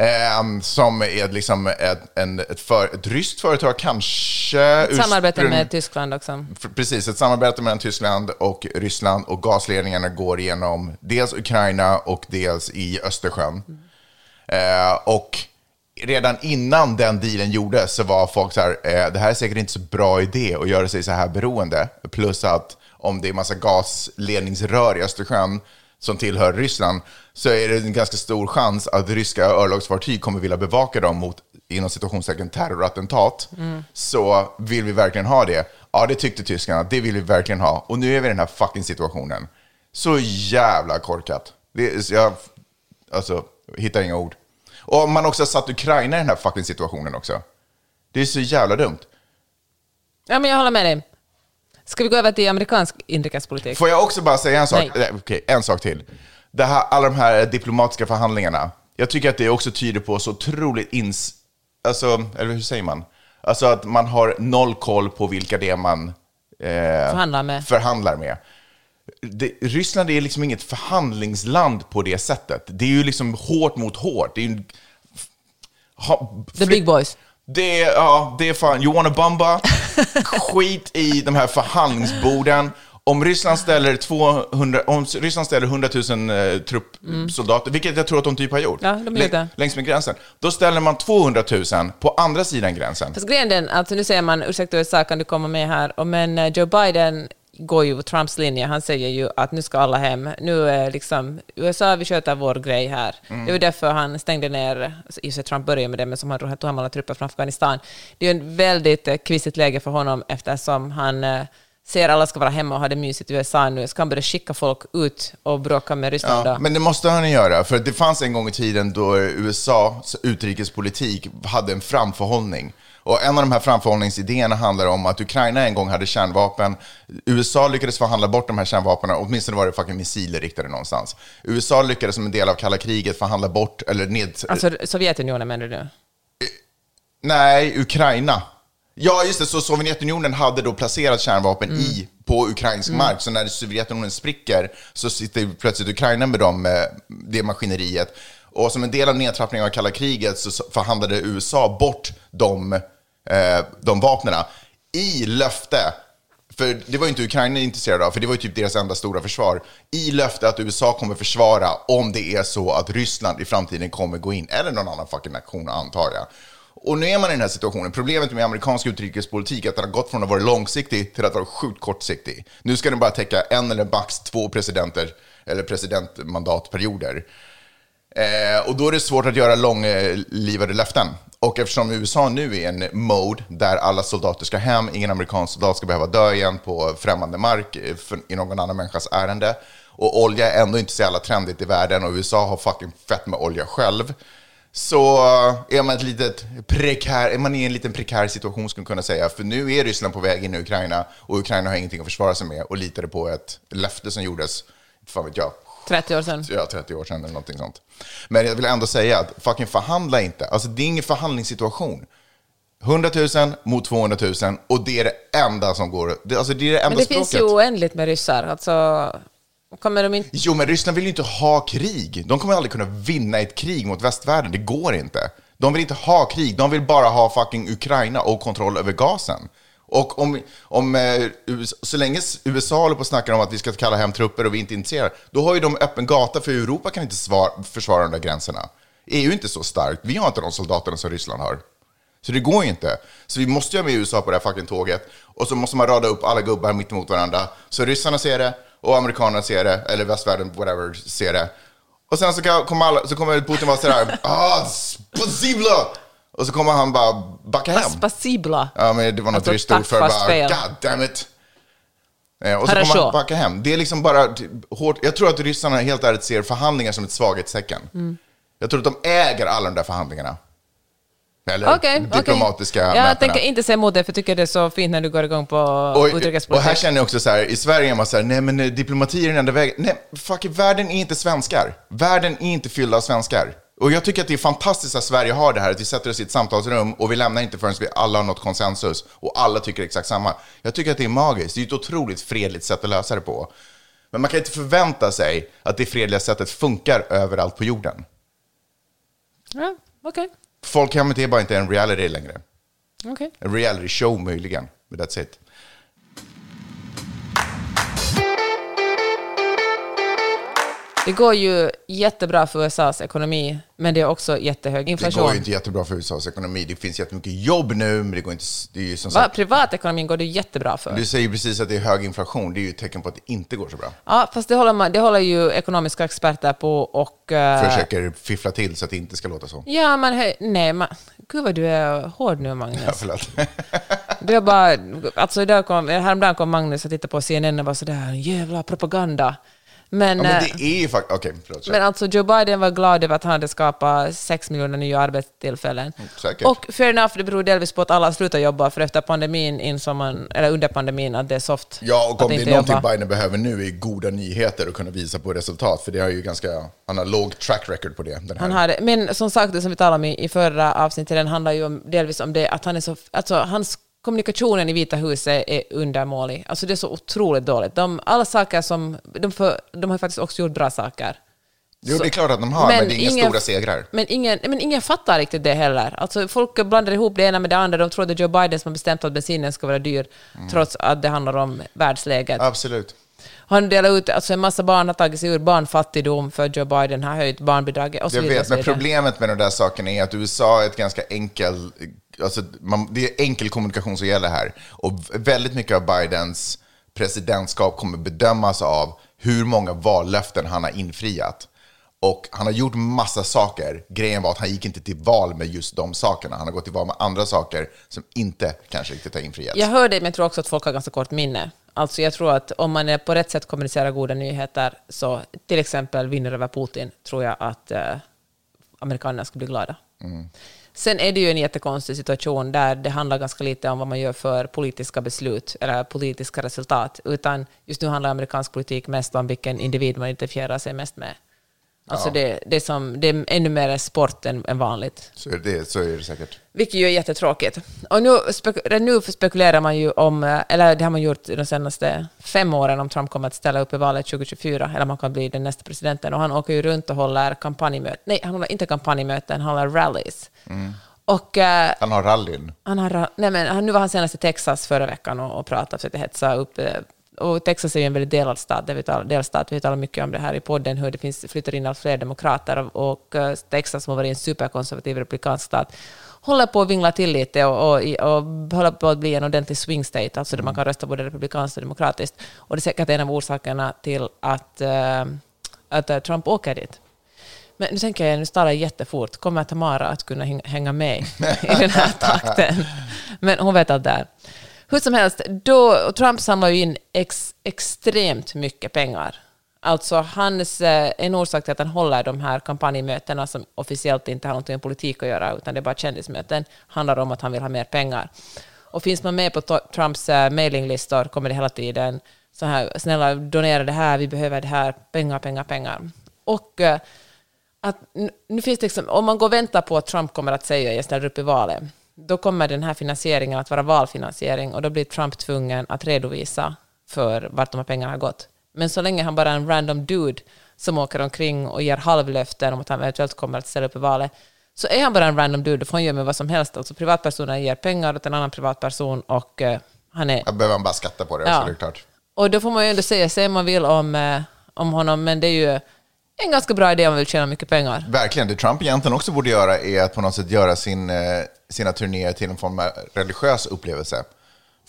[SPEAKER 2] Ehm, som är liksom ett, en, ett, för, ett ryskt företag, kanske.
[SPEAKER 3] Ett samarbete
[SPEAKER 2] ursprung-
[SPEAKER 3] med Tyskland också.
[SPEAKER 2] Precis, ett samarbete mellan Tyskland och Ryssland och gasledningarna går igenom dels Ukraina och dels i Östersjön. Eh, och redan innan den dealen gjordes så var folk så här, eh, det här är säkert inte så bra idé att göra sig så här beroende. Plus att om det är massa gasledningsrör i Östersjön som tillhör Ryssland så är det en ganska stor chans att ryska örlogsfartyg kommer vilja bevaka dem mot, inom situationstecken, terrorattentat. Så vill vi verkligen ha det? Ja, det tyckte tyskarna. Det vill vi verkligen ha. Och nu är vi i den här fucking situationen. Så jävla korkat. Det, jag alltså, hittar inga ord. Och om man också satt Ukraina i den här fucking situationen också. Det är så jävla dumt.
[SPEAKER 3] Ja, men jag håller med dig. Ska vi gå över till amerikansk inrikespolitik?
[SPEAKER 2] Får jag också bara säga en sak?
[SPEAKER 3] Nej.
[SPEAKER 2] Okej, en sak till. Det här, alla de här diplomatiska förhandlingarna. Jag tycker att det också tyder på så otroligt ins... Alltså, eller hur säger man? Alltså att man har noll koll på vilka det är man eh,
[SPEAKER 3] Förhandlar med.
[SPEAKER 2] förhandlar med. Det, Ryssland är liksom inget förhandlingsland på det sättet. Det är ju liksom hårt mot hårt. Det är ju, ha,
[SPEAKER 3] The big boys.
[SPEAKER 2] det är, ja, det är fan, you wanna bamba? Skit i de här förhandlingsborden. Om Ryssland ställer, 200, om Ryssland ställer 100 000 eh, truppsoldater, vilket jag tror att de typ har gjort,
[SPEAKER 3] Ja, det.
[SPEAKER 2] längs med gränsen, då ställer man 200 000 på andra sidan gränsen.
[SPEAKER 3] Fast grejen är den, alltså nu säger man, ursäkta USA, kan du komma med här? Men eh, Joe Biden går ju Trumps linje. Han säger ju att nu ska alla hem. Nu är liksom USA, vi sköter vår grej här.
[SPEAKER 2] Mm.
[SPEAKER 3] Det var därför han stängde ner, i sig Trump började med det, men som han tog hem alla trupper från Afghanistan. Det är ju en väldigt kvissigt läge för honom eftersom han eh, ser alla ska vara hemma och ha det mysigt i USA nu. Ska han börja skicka folk ut och bråka med Ryssland
[SPEAKER 2] Ja,
[SPEAKER 3] då?
[SPEAKER 2] men det måste han göra, för det fanns en gång i tiden då USAs utrikespolitik hade en framförhållning. Och en av de här framförhållningsidéerna handlar om att Ukraina en gång hade kärnvapen. USA lyckades förhandla bort de här kärnvapnen, åtminstone var det fucking missiler riktade någonstans. USA lyckades som en del av kalla kriget förhandla bort, eller ned...
[SPEAKER 3] Alltså Sovjetunionen menar du?
[SPEAKER 2] Nej, Ukraina. Ja, just det. Så Sovjetunionen hade då placerat kärnvapen
[SPEAKER 3] Mm.
[SPEAKER 2] i, på ukrainsk mark. Så när Sovjetunionen spricker så sitter plötsligt Ukraina med dem, eh, det maskineriet. Och som en del av nedtrappningen av kalla kriget så förhandlade USA bort de, eh, de vapnena i löfte för det var ju inte Ukraina intresserade av, för det var ju typ deras enda stora försvar. I löfte att USA kommer försvara om det är så att Ryssland i framtiden kommer gå in, eller någon annan fucking nation antar jag. Och nu är man i den här situationen. Problemet med amerikansk utrikespolitik är att den har gått från att vara långsiktig till att vara sjukt kortsiktig. Nu ska den bara täcka en eller max två presidenter, eller presidentmandatperioder. Eh, och då är det svårt att göra långlivade löften. Och eftersom USA nu är i en mode där alla soldater ska hem, ingen amerikansk soldat ska behöva dö igen på främmande mark eh, för, i någon annan människas ärende. Och olja är ändå inte så jävla trendigt i världen och USA har fucking fett med olja själv. Så är man, ett litet prekär, är man i en liten prekär situation skulle man kunna säga. För nu är Ryssland på väg in i Ukraina och Ukraina har ingenting att försvara sig med och litade på ett löfte som gjordes, fan vet jag,
[SPEAKER 3] 30 år sedan.
[SPEAKER 2] ja, 30 år sedan eller någonting sånt. Men jag vill ändå säga att fucking förhandla inte. Alltså det är ingen förhandlingssituation. 100 000 mot 200 000 och det är det enda som går. Det, alltså det är det enda
[SPEAKER 3] Men det
[SPEAKER 2] språket.
[SPEAKER 3] finns ju oändligt med ryssar. Alltså, kommer de inte...
[SPEAKER 2] Jo, men Ryssland vill ju inte ha krig. De kommer aldrig kunna vinna ett krig mot västvärlden. Det går inte. De vill inte ha krig. De vill bara ha fucking Ukraina och kontroll över gasen. Och om, om, eh, så länge USA håller på och snackar om att vi ska kalla hem trupper och vi inte är intresserade, då har ju de öppen gata för Europa kan inte svar, försvara de där gränserna. EU är inte så starkt. Vi har inte de soldaterna som Ryssland har. Så det går ju inte. Så vi måste ju ha med USA på det här fucking tåget. Och så måste man rada upp alla gubbar mitt emot varandra. Så ryssarna ser det och amerikanerna ser det, eller västvärlden, whatever, ser det. Och sen så, kan, kommer, alla, så kommer Putin vara sådär, ah, spasibla! Och så kommer han bara backa hem.
[SPEAKER 3] Spasibla.
[SPEAKER 2] Ja, men det var något
[SPEAKER 3] alltså,
[SPEAKER 2] ryskt ord för bara,
[SPEAKER 3] fel.
[SPEAKER 2] God damn it. Eh, och så kommer han backa hem. Det är liksom bara typ hårt. Jag tror att ryssarna helt ärligt ser förhandlingar som ett svaghetstecken.
[SPEAKER 3] Mm.
[SPEAKER 2] Jag tror att de äger alla de där förhandlingarna. Eller
[SPEAKER 3] okay,
[SPEAKER 2] diplomatiska okay.
[SPEAKER 3] Jag mätarna. tänker inte säga emot det, för jag tycker det är så fint när du går igång på
[SPEAKER 2] utrikespolitik. Och här känner jag också så här, i Sverige är man så här, nej men eh, diplomati är den enda vägen. Nej, fuck, världen är inte svenskar. Världen är inte fylld av svenskar. Och jag tycker att det är fantastiskt att Sverige har det här, att vi sätter oss i ett samtalsrum och vi lämnar inte förrän vi alla har nått konsensus och alla tycker exakt samma. Jag tycker att det är magiskt, det är ett otroligt fredligt sätt att lösa det på. Men man kan inte förvänta sig att det fredliga sättet funkar överallt på jorden.
[SPEAKER 3] Ja, okej.
[SPEAKER 2] Folkhemmet är bara inte en reality längre.
[SPEAKER 3] okej.
[SPEAKER 2] En reality show möjligen, but that's it.
[SPEAKER 3] Det går ju jättebra för USAs ekonomi, men det är också jättehög
[SPEAKER 2] Det
[SPEAKER 3] inflation.
[SPEAKER 2] går ju inte jättebra för USAs ekonomi. Det finns jättemycket jobb nu, men det går inte... Det är ju som
[SPEAKER 3] Va?
[SPEAKER 2] sagt,
[SPEAKER 3] Privatekonomin går det jättebra för.
[SPEAKER 2] du säger precis att det är hög inflation. Det är ju ett tecken på att det inte går så bra.
[SPEAKER 3] Ja, fast det håller, man, det håller ju ekonomiska experter på och... eh,
[SPEAKER 2] Försöker fiffla till så att det inte ska låta så.
[SPEAKER 3] Ja, men nej, man, gud vad du är hård nu, Magnus.
[SPEAKER 2] Ja, förlåt.
[SPEAKER 3] Du har bara, alltså idag kom, häromdagen kom Magnus och tittade på CNN och var sådär, jävla propaganda. Men,
[SPEAKER 2] Ja, men
[SPEAKER 3] eh,
[SPEAKER 2] det är ju faktiskt... Okej, förlåt. kör.
[SPEAKER 3] men alltså Joe Biden var glad över att han hade skapat 6 miljoner nya arbetstillfällen.
[SPEAKER 2] Mm, säkert.
[SPEAKER 3] Och fair enough, det beror delvis på att alla slutar jobba, för efter pandemin insåg man, eller under pandemin, att det är soft
[SPEAKER 2] Ja, och om det är någonting
[SPEAKER 3] jobba.
[SPEAKER 2] Biden behöver nu är goda nyheter och kunna visa på resultat. För det har ju ganska... Han har låg track record på det.
[SPEAKER 3] Han har. Men som sagt, det som vi talade om i, i förra avsnittet, den handlar ju om, delvis om det att han är så... Alltså, hans kommunikationen i Vita huset är undermålig. Alltså det är så otroligt dåligt. De, alla saker som... De, för, de har faktiskt också gjort bra saker.
[SPEAKER 2] Jo, det är klart att de har, men, det är inga stora segrar.
[SPEAKER 3] Men ingen, men ingen fattar riktigt det heller. Alltså folk blandar ihop det ena med det andra. De tror att det är Joe Biden som har bestämt att bensinen ska vara dyr,
[SPEAKER 2] Mm.
[SPEAKER 3] trots att det handlar om världsläget.
[SPEAKER 2] Absolut.
[SPEAKER 3] Han delar ut, alltså en massa barn har tagit sig ur barnfattigdom för Joe Biden har höjt barnbidraget och så
[SPEAKER 2] Jag
[SPEAKER 3] vidare.
[SPEAKER 2] vet,
[SPEAKER 3] så
[SPEAKER 2] men problemet med de där sakerna är att USA är ett ganska enkel... Alltså, man, det är enkel kommunikation som gäller här. Och väldigt mycket av Bidens presidentskap kommer bedömas av hur många vallöften han har infriat. Och han har gjort massa saker. Grejen var att han gick inte till val med just de sakerna. Han har gått till val med andra saker som inte kanske riktigt har infriats.
[SPEAKER 3] Jag hör det, men jag tror också att folk har ganska kort minne. Alltså jag tror att om man är på rätt sätt kommunicerar goda nyheter, så till exempel vinner över Putin, tror jag att eh, amerikanerna ska bli glada. Sen är det ju en jättekonstig situation där det handlar ganska lite om vad man gör för politiska beslut eller politiska resultat, utan just nu handlar amerikansk politik mest om vilken individ man identifierar sig mest med. Alltså
[SPEAKER 2] Ja.
[SPEAKER 3] det, det, är som, det är ännu mer sport än, än vanligt.
[SPEAKER 2] Så, är det, så är det säkert.
[SPEAKER 3] Vilket ju är jättetråkigt. Och nu, spek- nu spekulerar man ju om, eh, eller det har man gjort de senaste fem åren, om Trump kommer att ställa upp i valet 2024, eller om han kan bli den nästa presidenten. Och han åker ju runt och håller kampanjmöten. Nej, han håller inte kampanjmöten, han håller rallies. Och eh,
[SPEAKER 2] Han har rallyn.
[SPEAKER 3] han har, nej men, nu var han senast i Texas förra veckan och, och pratade, försökte hetsa upp. Och Texas är ju en väldigt delad stat, det vi talar, delstat. Vi talar mycket om det här i podden, hur det finns, flyttar in allt fler demokrater. Och, eh, Texas, som har varit en superkonservativ republikansk stat, håller på att vingla till lite och, och, och håller på att bli en ordentlig swing state, alltså där man kan rösta både republikanskt och demokratiskt. Och det är säkert en av orsakerna till att, eh, att eh, Trump åker dit. Men nu tänker jag, nu talar jag jättefort, kommer Tamara att kunna häng- hänga med i den här takten? Men hon vet allt där. Hur som helst, då, Trump samlar ju in ex, extremt mycket pengar. Alltså hans, eh, en orsak till att han håller de här kampanjmötena som officiellt inte har något med politik att göra, utan det är bara kändismöten, handlar om att han vill ha mer pengar. Och finns man med på Trumps eh, mailinglistor kommer det hela tiden så här, snälla donera det här, vi behöver det här, pengar, pengar, pengar. Och eh, att nu, finns det liksom, om man går och väntar på att Trump kommer att säga jag ställer upp i valet, då kommer den här finansieringen att vara valfinansiering och då blir Trump tvungen att redovisa för vart de här pengarna har gått. Men så länge han bara är en random dude som åker omkring och ger halvlöften om att han eventuellt kommer att ställa upp i valet, så är han bara en random dude och får han göra med vad som helst. Alltså privatpersoner ger pengar åt en annan privatperson och eh, Han är,
[SPEAKER 2] Jag behöver man bara skatta på det,
[SPEAKER 3] Ja.
[SPEAKER 2] så det är klart.
[SPEAKER 3] och då får man ju ändå säga säga man vill om, eh, om honom, men det är ju en ganska bra idé om man vill tjäna mycket pengar.
[SPEAKER 2] Verkligen. Det Trump egentligen också borde göra är att på något sätt göra sin, eh, sina turnéer till en form av religiös upplevelse.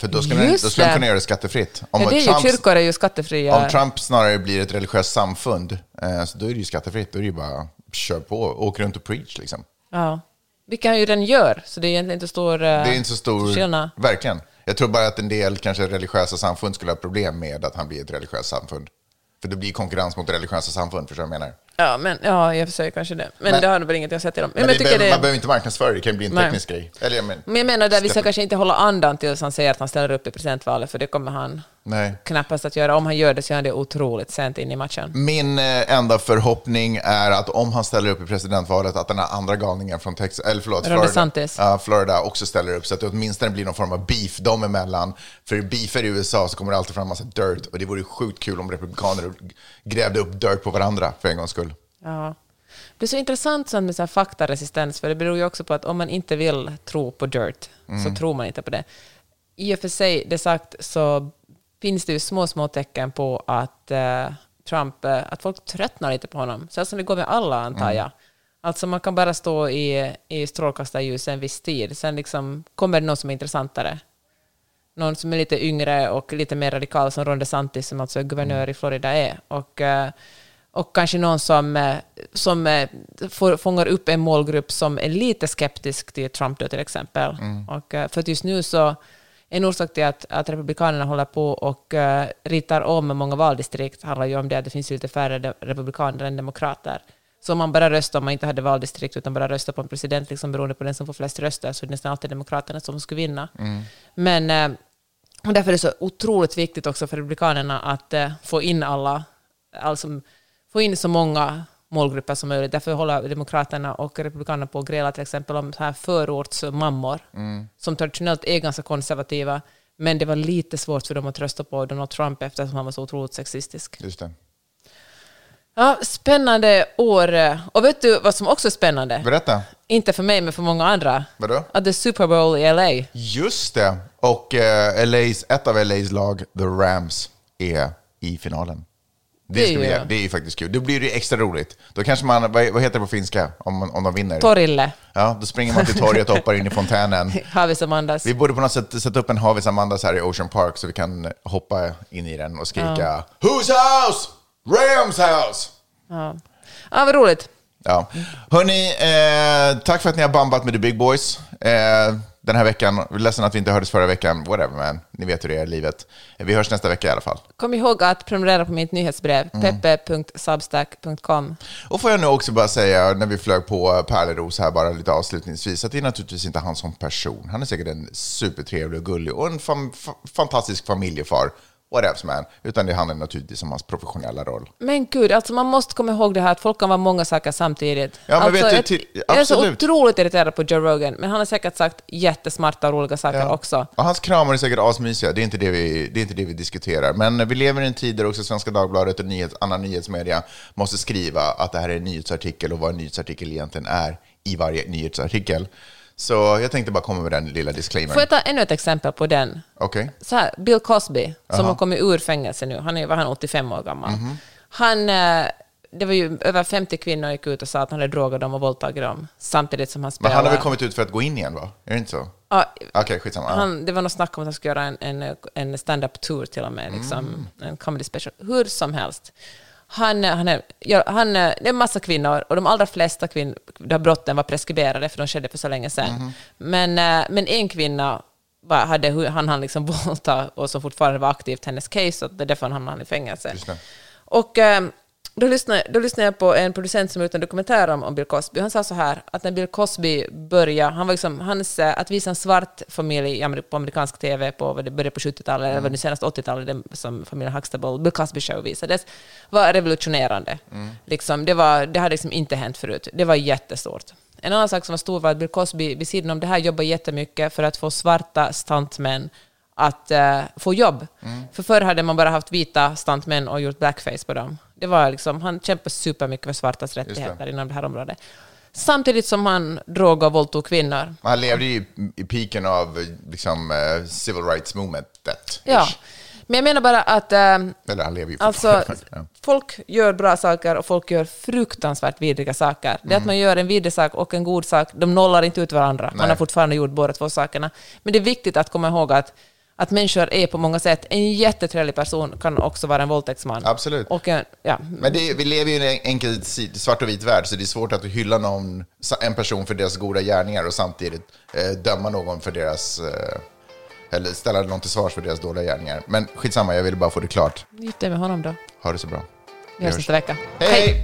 [SPEAKER 2] För då skulle, han, då skulle kunna göra det skattefritt. Om,
[SPEAKER 3] Ja, det är ju, kyrkor är ju skattefria.
[SPEAKER 2] om Trump snarare blir ett religiöst samfund, eh, så då är det ju skattefritt. Då är det ju bara kör på, åk runt och preach liksom.
[SPEAKER 3] Ja. Vilket han ju redan gör, så det är egentligen inte stor,
[SPEAKER 2] Det är inte så stor...
[SPEAKER 3] skillnad.
[SPEAKER 2] Verkligen. Jag tror bara att en del kanske religiösa samfund skulle ha problem med att han blir ett religiöst samfund. För det blir konkurrens mot religiösa samfund, förstår du vad jag menar?
[SPEAKER 3] Ja, men, ja, i och för sig kanske det. Men,
[SPEAKER 2] Men-
[SPEAKER 3] det har väl inget att säga till om. Men,
[SPEAKER 2] Men
[SPEAKER 3] jag
[SPEAKER 2] det
[SPEAKER 3] det,
[SPEAKER 2] Man behöver inte marknadsföra det, kan ju bli en
[SPEAKER 3] Nej.
[SPEAKER 2] teknisk grej. Eller, jag men,
[SPEAKER 3] men jag menar, där vi ska kanske inte hålla andan tills han säger att han ställer upp i presidentvalet, för det kommer han
[SPEAKER 2] nej.
[SPEAKER 3] knappast att göra. Om han gör det så gör han det otroligt sent in i matchen.
[SPEAKER 2] Min eh, enda förhoppning är att om han ställer upp i presidentvalet, att den här andra galningen från Texas, eller förlåt, Florida, ja, Florida också ställer upp, så att det åtminstone blir någon form av beef dem emellan. För beefer i USA så kommer det alltid fram en massa dirt, och det vore sjukt kul om republikaner grävde upp dirt på varandra för en gångs skull.
[SPEAKER 3] Ja. Det är så intressant sånt med så här faktaresistens, för det beror ju också på att om man inte vill tro på dirt, så tror man inte på det. I och för sig, det sagt, så finns det ju små, små tecken på att eh, Trump, eh, att folk tröttnar lite på honom. Så som det går med alla, antar jag. Alltså man kan bara stå i, i strålkastarljus en viss tid, sen liksom kommer det någon som är intressantare. Någon som är lite yngre och lite mer radikal som Ron DeSantis, som alltså är guvernör i Florida är. Och, eh, och kanske någon som, som får, fångar upp en målgrupp som är lite skeptisk till Trump då, till exempel. Och, eh, för att just nu så en orsak till att, att Republikanerna håller på och uh, ritar om många valdistrikt handlar ju om det att det finns lite färre republikaner än demokrater. Så om man bara röstar, om man inte hade valdistrikt, utan bara röstar på en president liksom beroende på den som får flest röster, så är det nästan alltid demokraterna som skulle vinna. Men eh, och därför är det så otroligt viktigt också för Republikanerna att eh, få in alla, alltså få in så många målgrupper som möjligt. Därför håller Demokraterna och Republikanerna på att gräla till exempel om så här förortsmammor, som traditionellt är ganska konservativa, men det var lite svårt för dem att rösta på Donald Trump eftersom han var så otroligt sexistisk.
[SPEAKER 2] Just det.
[SPEAKER 3] Ja, spännande år. Och vet du vad som också är spännande?
[SPEAKER 2] Berätta.
[SPEAKER 3] Inte för mig, men för många andra.
[SPEAKER 2] Vadå?
[SPEAKER 3] Att det är Super Bowl i LA.
[SPEAKER 2] Just det. Och eh, LA's, ett av LAs lag, The Rams, är i finalen. Det,
[SPEAKER 3] Det är ju-
[SPEAKER 2] det är ju faktiskt kul. Då blir det extra roligt. Då kanske man, vad, heter det på finska om, om de vinner?
[SPEAKER 3] Torille
[SPEAKER 2] Ja, då springer man till torget och hoppar in i fontänen.
[SPEAKER 3] har vi som andas.
[SPEAKER 2] Vi borde på något sätt sätta upp en Havis Amandas här i Ocean Park så vi kan hoppa in i den och skrika Whose house? Rams house!
[SPEAKER 3] Ja, ja vad roligt.
[SPEAKER 2] Ja. Hörni, eh, tack för att ni har bambat med The Big Boys eh, den här veckan. Ledsen att vi inte hördes förra veckan. Whatever man, ni vet hur det är i livet. Vi hörs nästa vecka i alla fall.
[SPEAKER 3] Kom ihåg att prenumerera på mitt nyhetsbrev,
[SPEAKER 2] Mm.
[SPEAKER 3] peppe.substack.com.
[SPEAKER 2] Och får jag nu också bara säga, när vi flög på Pärleros här bara lite avslutningsvis, att det är naturligtvis inte han som person. Han är säkert en supertrevlig och gullig och en fam- fa- fantastisk familjefar. Whatever man. Utan det handlar naturligtvis om hans professionella roll.
[SPEAKER 3] Men gud, alltså man måste komma ihåg det här att folk kan vara många saker samtidigt.
[SPEAKER 2] Ja, men
[SPEAKER 3] alltså,
[SPEAKER 2] vet du,
[SPEAKER 3] jag- är så otroligt irriterad på Joe Rogan, men han har säkert sagt jättesmarta och roliga saker
[SPEAKER 2] Ja.
[SPEAKER 3] också.
[SPEAKER 2] Och hans kramar är säkert asmysiga, det är, inte det, vi, det är inte det vi diskuterar. Men vi lever i en tid där också Svenska Dagbladet och nyhets, annan nyhetsmedia måste skriva att det här är en nyhetsartikel och vad en nyhetsartikel egentligen är i varje nyhetsartikel. Så jag tänkte bara komma med den lilla disclaimern.
[SPEAKER 3] Får jag ta ännu ett exempel på den?
[SPEAKER 2] Okej.
[SPEAKER 3] så här, Bill Cosby, som har kommit ur fängelse nu, han är, var han 85 år gammal.
[SPEAKER 2] Mhm.
[SPEAKER 3] Han, eh, det var ju över 50 kvinnor gick ut och sa att han hade drogat dem och våldtagit dem, samtidigt som han
[SPEAKER 2] Men
[SPEAKER 3] spelade.
[SPEAKER 2] han har väl kommit ut för att gå in igen, va? Är det inte så?
[SPEAKER 3] Ja,
[SPEAKER 2] Okej, skitsamma. Ja.
[SPEAKER 3] han, det var något snack om att han skulle göra en, en, en stand-up tour till och med, liksom,
[SPEAKER 2] Mm.
[SPEAKER 3] en comedy special. Hur som helst. Han, han, är, ja, han, det är en massa kvinnor och de allra flesta här brotten var preskriberade för de skedde för så länge sedan.
[SPEAKER 2] Mhm.
[SPEAKER 3] Men, eh, men en kvinna bara hade, han han liksom våldta och som fortfarande var aktivt hennes case och det är därför han hamnade i fängelse. Och eh, då lyssnade, då lyssnade jag på en producent som gjort en dokumentär om, om Bill Cosby. Han sa så här, att när Bill Cosby började, han var liksom, hans, att visa en svart familj på amerikansk TV på, vad det började på 70-talet, eller var det senast 80-talet, det som familjen Huxtable, Bill Cosby Show visades, var revolutionerande. Liksom, det, var, det hade liksom inte hänt förut. Det var jättestort. En annan sak som var stor var att Bill Cosby vid sidan om det här jobbar jättemycket för att få svarta stuntmän att eh, få jobb. För förr hade man bara haft vita stuntmän och gjort blackface på dem. Det var liksom, han kämpade supermycket för svartas rättigheter inom det här området. Samtidigt som han drog och våldtog kvinnor.
[SPEAKER 2] Han levde ju i piken av liksom, eh, civil rights movementet.
[SPEAKER 3] Ja. Men jag menar bara att...
[SPEAKER 2] Eller han lever ju
[SPEAKER 3] Alltså, folk gör bra saker och folk gör fruktansvärt vidriga saker. Det
[SPEAKER 2] Mm.
[SPEAKER 3] att man gör en vidrig sak och en god sak, de nollar inte ut varandra. Man
[SPEAKER 2] Nej.
[SPEAKER 3] har fortfarande gjort båda två sakerna. Men det är viktigt att komma ihåg att, att människor är på många sätt... En jättetrevlig person kan också vara en våldtäktsman.
[SPEAKER 2] Absolut.
[SPEAKER 3] Och en, ja,
[SPEAKER 2] Men det, vi lever ju i en enkel svart och vit värld, så det är svårt att hylla någon, en person för deras goda gärningar och samtidigt eh, döma någon för deras... Eh, eller ställa någon till svars för deras dåliga gärningar. Men skitsamma, jag ville bara få det klart.
[SPEAKER 3] gift dig med honom då.
[SPEAKER 2] Ha det så bra.
[SPEAKER 3] Vi hörs nästa vecka.
[SPEAKER 2] Hej!